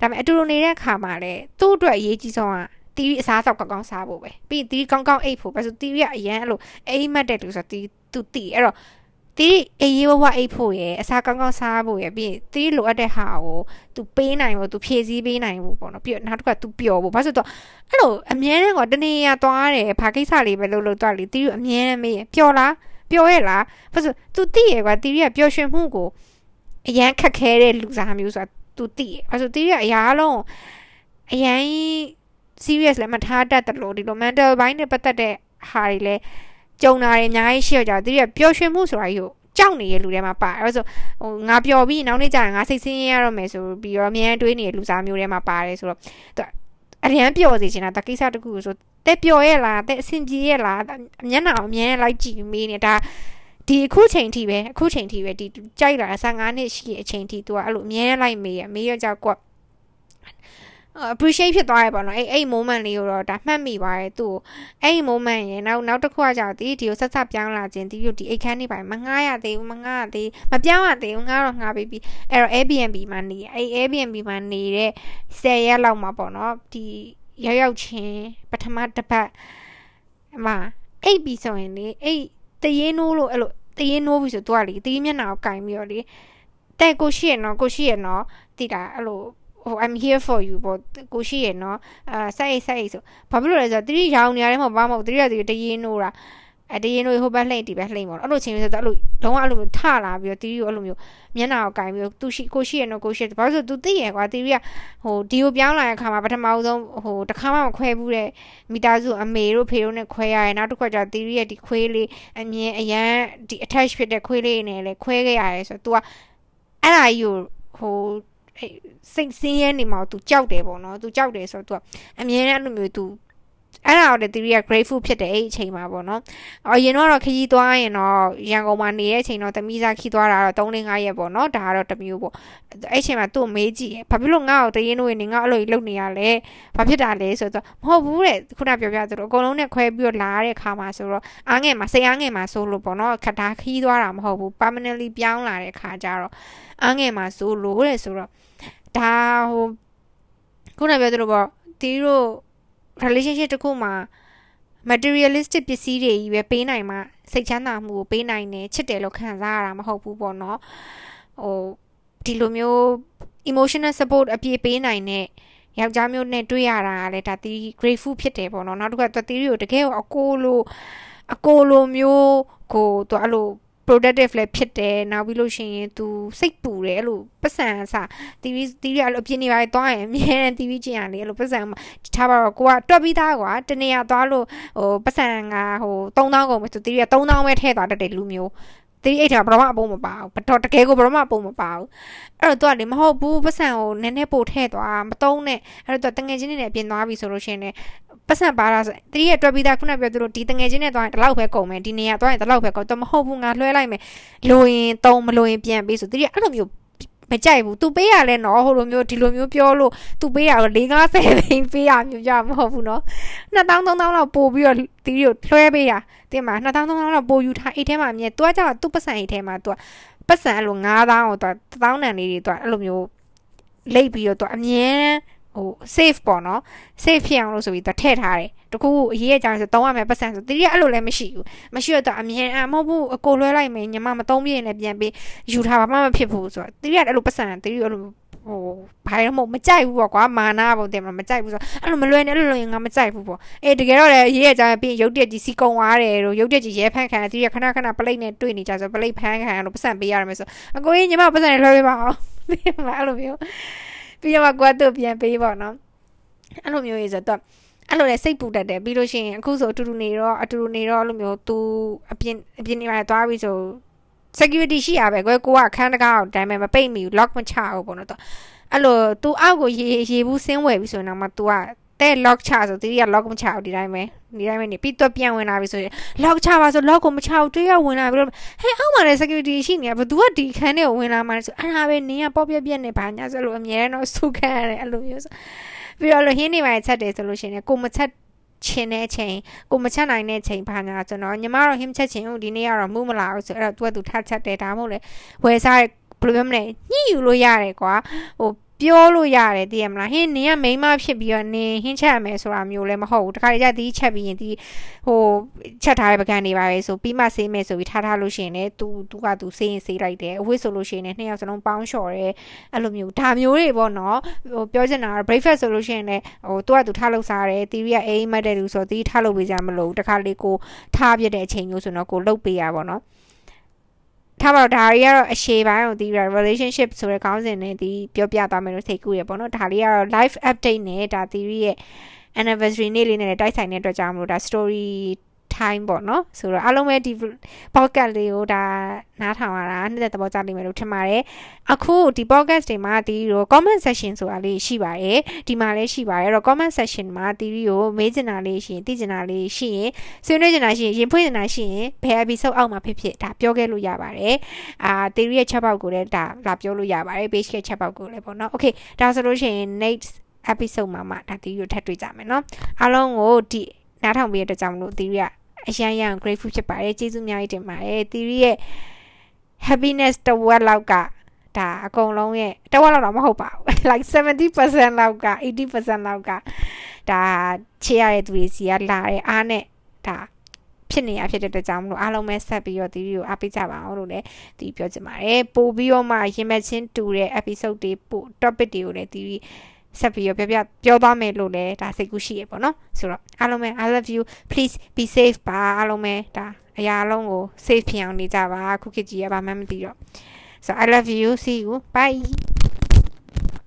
ဒါပေမဲ့အတူတူနေတဲ့ခါမှာလည်းသူ့အတွက်အရေးကြီးဆုံးကတီးအစားဆောက်ကောင်းကောင်းစားဖို့ပဲပြီးတီးကောင်းကောင်းအိတ်ဖို့ပဲဆိုတီးရအရန်အဲ့လိုအိမ်မက်တဲ့လူဆိုတီးသူတီးအဲ့တော့ တီးအေးရေးဝဝအိတ်ဖို့ရယ်အစားကောင်းကောင်းစားဖို့ရယ်ပြီးတီးလိုအပ်တဲ့ဟာကို तू ပေးနိုင်ဖို့ तू ဖြည့်ဆည်းပေးနိုင်ဖို့ပေါ့နော်ပြီးတော့နောက်တစ်ခါ तू ပျော်ဖို့ဘာလို့ဆိုတော့အဲ့လိုအမြဲတမ်းကတနေရသွားတယ်ဘာကိစ္စလေးပဲလုပ်လို့သွားလေတီးအမြဲတမ်းမေးပျော်လားပျော်ရဲ့လားဘာလို့ तू သိရကွာတီးရပျော်ရွှင်မှုကိုအရန်ခက်ခဲတဲ့လူစားမျိုးဆိုတာ तू သိရဘာလို့တီးရအရာလုံးအရန် serious လည်းမထားတတ်တယ်လို့ဒီလို mental ဘိုင်းနဲ့ပတ်သက်တဲ့ဟာတွေလည်း ကြုံတာတွေအများကြီးရှိကြတယ်တီးရပျော်ရွှင်မှုဆိုတာကြီးကိုကြောက်နေတဲ့လူတွေမှာပါအဲ့ဆိုဟိုငါပျော်ပြီးနောက်နေ့ကျရင်ငါစိတ်ဆင်းရဲရတော့မယ်ဆိုပြီးတော့အများတွေးနေတဲ့လူစားမျိုးတွေမှာပါတယ်ဆိုတော့သူအရန်ပျော်စေချင်တာတကိစ္စတခုဆိုတက်ပျော်ရဲ့လားတက်အဆင်ပြေရဲ့လားမျက်နှာအမြဲလိုက်ကြည့်မေးနေတာဒီအခုချိန်ထိပဲအခုချိန်ထိပဲဒီကြိုက်လာ15နှစ်ရှိတဲ့အချိန်ထိ तू ကအဲ့လိုအမြဲလိုက်မေးရမေးရကြောက်ကွ appreciate ဖြစ်သွားရပါတော့အဲ့အဲ့ moment လေးကိုတော့ဒါမှတ်မိပါတယ်သူ့အဲ့ moment ရေနောက်နောက်တစ်ခုကကြောက်ဒီဒီကိုဆက်ဆက်ပြောင်းလာခြင်းဒီကိုဒီအိတ်ခန်းနေပါမငားရသေးဘူးမငားရသေးမပြောင်းရသေးဘူးငားတော့ငားပြီးပြီအဲ့တော့ Airbnb မှာနေအဲ့ Airbnb မှာနေတဲ့10ရက်လောက်မှာပေါ့နော်ဒီရောက်ရောက်ချင်းပထမတစ်ပတ်မှာအိတ်ပြီးဆိုရင်လေအိတ်တရင်နိုးလို့အဲ့လိုတရင်နိုးပြီဆိုတော့လေတရင်မျက်နှာကိုကင်ပြီးတော့လေတဲ့ကိုရှိရနော်ကိုရှိရနော်တိတာအဲ့လို ဟို I'm here for you ပေါ့ကိုရှိရနော်အာစိုက်စိုက်ဆိုဘာဖြစ်လို့လဲဆိုတော့တတိရောင်နေရတယ်မဟုတ်ဘာမဟုတ်တတိရတတိတရင်နိုးတာအဲတရင်နိုးဟိုဘက်လှိမ့်ဒီဘက်လှိမ့်ပေါ့အဲ့လိုချင်းဆိုတော့အဲ့လိုလုံးဝအဲ့လိုမျိုးထလာပြီးတော့တတိကိုအဲ့လိုမျိုးမျက်နှာကိုကင်ပြီးတော့သူရှိကိုရှိရနော်ကိုရှိရဘာလို့ဆိုသူသိရကွာတတိကဟိုဒီကိုပြောင်းလာတဲ့အခါမှာပထမဆုံးဟိုတခါမှမခွဲဘူးတဲ့မိသားစုအမေတို့ဖေတို့နဲ့ခွဲရတယ်နောက်တစ်ခါကျတတိရဲ့ဒီခွေးလေးအမြင်အရန်ဒီ attach ဖြစ်တဲ့ခွေးလေးနဲ့လည်းခွဲခဲ့ရတယ်ဆိုတော့ तू ကအဲ့ဒါကြီးကိုဟို စိတ်ဆင်းရဲနေမှာ तू ကြောက်တယ်ပေါ့နော် तू ကြောက်တယ်ဆိုတော့ तू အမြဲတမ်းအဲ့လိုမျိုး तू အဲ့ဒါတော့တီရီက grateful ဖြစ်တယ်အဲ့အချိန်မှာပေါ့နော်။အရင်တော့ခကြီးသွားရင်တော့ရန်ကုန်မှာနေတဲ့အချိန်တော့တမီးစားခီးသွားတာတော့3-5ရက်ပေါ့နော်။ဒါကတော့တမျိုးပေါ့။အဲ့အချိန်မှာသူ့မေးကြည့်။ဘာဖြစ်လို့ငါ့ကိုတရင်လို့နေငါအဲ့လိုလုပ်နေရလဲ။ဘာဖြစ်တာလဲဆိုတော့မဟုတ်ဘူးတဲ့ခုနပြောပြသလိုအကုန်လုံးနဲ့ခွဲပြီးတော့လာတဲ့ခါမှာဆိုတော့အားငယ်မှာစိတ်အားငယ်မှာဆိုလို့ပေါ့နော်။ခတာခီးသွားတာမဟုတ်ဘူး။ permanently ပြောင်းလာတဲ့ခါကျတော့အားငယ်မှာဆိုလို့တဲ့ဆိုတော့ ဒါဟိုခုနပြောသလိုပေါ့တီးတို့ relationship တခုမှာ materialistic ပစ္စည်းတွေကြီးပဲပေးနိုင်မှစိတ်ချမ်းသာမှုကိုပေးနိုင်တယ်ချစ်တယ်လို့ခံစားရတာမဟုတ်ဘူးပေါ့နော်ဟိုဒီလိုမျိုး emotional support အပြည့်ပေးနိုင်တဲ့ယောက်ျားမျိုးနဲ့တွေ့ရတာကလည်းဒါတီ grateful ဖြစ်တယ်ပေါ့နော်နောက်တစ်ခါသူတီကိုတကယ်အကိုလိုအကိုလိုမျိုးကိုသူအဲ့လို productive လည်းဖြစ်တယ်နောက်ပြီးလို့ရှိရင် तू စိတ်ပူတယ်အဲ့လိုပတ်စံအစ TV TV အဲ့လိုအပြင်းနေပါသွားရင်အမြဲတမ်း TV ကြည့်ရလေအဲ့လိုပတ်စံထားပါတော့ကိုကတွက်ပြီးသားကွာတနေရသွားလို့ဟိုပတ်စံကဟို3000ကုန်ပဲသူ TV က3000ပဲထည့်သွားတတ်တယ်လူမျိုးတီးအိတ်တာဘရမအပုံမပါဘူးဘတော်တကယ်ကိုဘရမအပုံမပါဘူးအဲ့တော့သူကလေမဟုတ်ဘူးပတ်စံကိုနည်းနည်းပို့ထည့်သွားမတုံးနဲ့အဲ့တော့တငယ်ချင်းတွေနဲ့ပြင်သွားပြီဆိုလို့ရှိရင်လည်း ပတ်စံပါတာဆိုတီးရဲ့တွက်ပြီးသားခုနပြောသူတို့ဒီတငယ်ချင်းနဲ့သွားရင်ဒီလောက်ပဲကုန်မယ်ဒီနေရာသွားရင်ဒီလောက်ပဲကုန်တော့မဟုတ်ဘူးငါလွှဲလိုက်မယ်လိုရင်တုံးမလိုရင်ပြန်ပေးဆိုတီးရဲ့အဲ့လိုမျိုးမကြိုက်ဘူး။ तू ပေးရလဲနော်ဟိုလိုမျိုးဒီလိုမျိုးပြောလို့ तू ပေးရတော့၄50သိန်းပေးရမျိုးကြမဟုတ်ဘူးနော်။2000 3000လောက်ပို့ပြီးတော့တီးကိုလွှဲပေးတာ။တင်မှာ2000 3000လောက်ပို့ယူထားအိတ်ထဲမှာအမြဲ तू ကကြောက် तू ပတ်စံအိတ်ထဲမှာ तू ပတ်စံအဲ့လို9000ကို तू 1000တန်လေးတွေ तू အဲ့လိုမျိုးလိတ်ပြီးတော့ तू အမြဲ ဟို safe ပေါ့နော် safe ဖြစ်အောင်လို့ဆိုပြီးတော့ထည့်ထားတယ်တခုအရေးအကြောင်းဆိုတောင်းရမယ်ပတ်စံဆိုတတိယအဲ့လိုလည်းမရှိဘူးမရှိတော့အမြင်အမဟုတ်ဘူးအကိုလွှဲလိုက်မယ်ညီမမသုံးပြရင်လည်းပြန်ပြီးယူထားပါမှမဖြစ်ဘူးဆိုတော့တတိယအဲ့လိုပတ်စံတတိယအဲ့လိုဟိုဘာလို့မမကြိုက်ဘူးပေါ့ကွာမာနာပေါ့တင်မမကြိုက်ဘူးဆိုအဲ့လိုမလွယ်နဲ့အဲ့လိုရင်ငါမကြိုက်ဘူးပေါ့အေးတကယ်တော့လည်းရေးရကြပြီးရုပ်တက်ကြီးစီကုံသွားတယ်တို့ရုပ်တက်ကြီးရဲဖန်းခံတတိယခဏခဏပလိတ်နဲ့တွေ့နေကြဆိုပလိတ်ဖန်းခံလို့ပတ်စံပေးရတယ်မယ်ဆိုအကိုကြီးညီမပတ်စံလွှဲပေးပါအောင်ပြီးမှအဲ့လိုမျိုး ပြီးတော့ကိုကသူ့ပြန်ပေးပေါ့နော်အဲ့လိုမျိုးရေးဆိုတော့အဲ့လိုလေစိတ်ပူတတ်တယ်ပြီးလို့ရှိရင်အခုဆိုအတူတူနေတော့အတူတူနေတော့အဲ့လိုမျိုး तू အပြင်အပြင်နေမှာသွားပြီးဆို security ရှိရပဲကွယ်ကိုကခန်းတကားကိုတိုင်းမဲ့မပိတ်မိဘူး lock မချဘူးပေါ့နော်တော့အဲ့လို तू အောက်ကိုရေရေဘူးဆင်းဝယ်ပြီးဆိုရင်တော့မှ तू က တဲ့ lock ချဆိုတီးက lock မချဘူးဒီတိုင်းပဲဒီတိုင်းပဲနေပြီးတော့ပြန်ဝင်လာပြီဆိုရင် lock ချပါဆို lock ကိုမချဘူးတွေ့ရဝင်လာပြီးတော့ဟဲ့အောက်မှာလည်း security ရှိနေဘယ်သူကဒီခန်းထဲကိုဝင်လာမှလဲဆိုအဲ့ဒါပဲနင်းကပေါ့ပြက်ပြက်နေပါညာဆိုလို့အမြဲတမ်းစုခံရတယ်အဲ့လိုမျိုးဆိုပြီးတော့လို့ဟင်းနေပါချက်တယ်ဆိုလို့ရှိရင်ကိုမချက်ချင်းတဲ့ချိန်ကိုမချက်နိုင်တဲ့ချိန်ဘာညာကျွန်တော်ညီမတော့ဟင်းချက်ချင်းဦးဒီနေ့ကတော့မှုမလာဘူးဆိုအဲ့တော့ तू က तू ထချက်တယ်ဒါမှမဟုတ်လေဝယ်စားဘယ်လိုပြောမလဲညှိယူလို့ရတယ်ကွာဟို ပြောလို့ရတယ်သိရမလားဟင်းနင်ကမိန်းမဖြစ်ပြီးတော့နင်ဟင်းချက်ရမယ်ဆိုတာမျိုးလည်းမဟုတ်ဘူးတခါတည်းကျဒီချက်ပြီးရင်ဒီဟိုချက်ထားတဲ့ပကံနေပါပဲဆိုပြီးမှဆေးမယ်ဆိုပြီးထားထားလို့ရှိရင်လည်း तू तू က तू ဆေးရင်ဆေးလိုက်တယ်အဝတ်ဆိုလို့ရှိရင်လည်းနှစ်ယောက်စလုံးပေါင်းလျှော်တယ်အဲ့လိုမျိုးဒါမျိုးတွေပေါ့နော်ဟိုပြောချင်တာက breakfast ဆိုလို့ရှိရင်လည်းဟို तू က तू ထားလို့စားတယ်တီရီကအိမ်မက်တဲ့လူဆိုတီးထားလို့ပေးကြမလို့တခါလေးကိုထားပြတဲ့အချိန်မျိုးဆိုတော့ကိုလှုပ်ပေးရပါတော့ ထားပါတော့ဒါတွေကတော့အရှေ့ပိုင်းကိုဒီ relationship ဆိုတဲ့ခေါင်းစဉ်နဲ့ဒီပြောပြသွားမယ်လို့စိတ်ကူးရပေါ့နော်ဒါလေးကတော့ live update နဲ့ဒါ theory ရဲ့ anniversary နေ့လေးနဲ့တိုက်ဆိုင်တဲ့အတွက်ကြောင့်မလို့ဒါ story time ပေါ့နော်ဆိုတော့အားလုံးပဲဒီ podcast လေးကိုဒါနားထောင်ရတာနှစ်သက်သဘောကျလိမ့်မယ်လို့ထင်ပါတယ်အခုဒီ podcast တွေမှာဒီလို comment section ဆိုတာလေးရှိပါတယ်ဒီမှာလည်းရှိပါတယ်အဲ့တော့ comment section မှာတီဗီကိုမေးချင်တာလေးရှိရင်သိချင်တာလေးရှိရင်ဆွေးနွေးချင်တာရှိရင်ရင်ဖွင့်ချင်တာရှိရင်ဘယ် episode အောက်မှာဖြစ်ဖြစ်ဒါပြောခဲ့လို့ရပါတယ်အာတီဗီရဲ့ chat box ကိုလည်းဒါလာပြောလို့ရပါတယ် page ရဲ့ chat box ကိုလည်းပေါ့နော် okay ဒါဆိုလို့ရှိရင် next episode မှာမှဒါတီဗီကိုထပ်တွေ့ကြမယ်နော်အားလုံးကိုဒီနားထောင်ပေးတဲ့အတွက်ကြောင့်မလို့တီဗီက အရန်ရန် grateful ဖြစ်ပါတယ်ကျေးဇူးအများကြီးတင်ပါတယ်တီရီရဲ့ happiness တဝက်လောက်ကဒါအကုန်လုံးရဲ့တဝက်လောက်တော့မဟုတ်ပါဘူး like 70%လောက်က80%လောက်ကဒါချေရတဲ့သူတွေစီကလာတဲ့အားနဲ့ဒါဖြစ်နေရဖြစ်တဲ့အတွက်ကြောင့်မလို့အားလုံးပဲဆက်ပြီးတော့ဒီဗီဒီယိုအားပေးကြပါအောင်လို့လည်းဒီပြောချင်ပါတယ်ပို့ပြီးတော့မှရင်မချင်းတူတဲ့ episode တွေပို့ topic တွေကိုလည်းဒီ ဆက်ပြီးတော့ပြောပြပြောသွားမယ်လို့လည်းဒါစိတ်ကူးရှိရပေါ့နော်ဆိုတော့အားလုံးပဲ I love you please be safe ပါအားလုံးပဲဒါအရာအလုံးကို safe ဖြစ်အောင်နေကြပါခုခေတ်ကြီးရပါမှမသိတော့ so I love you see you bye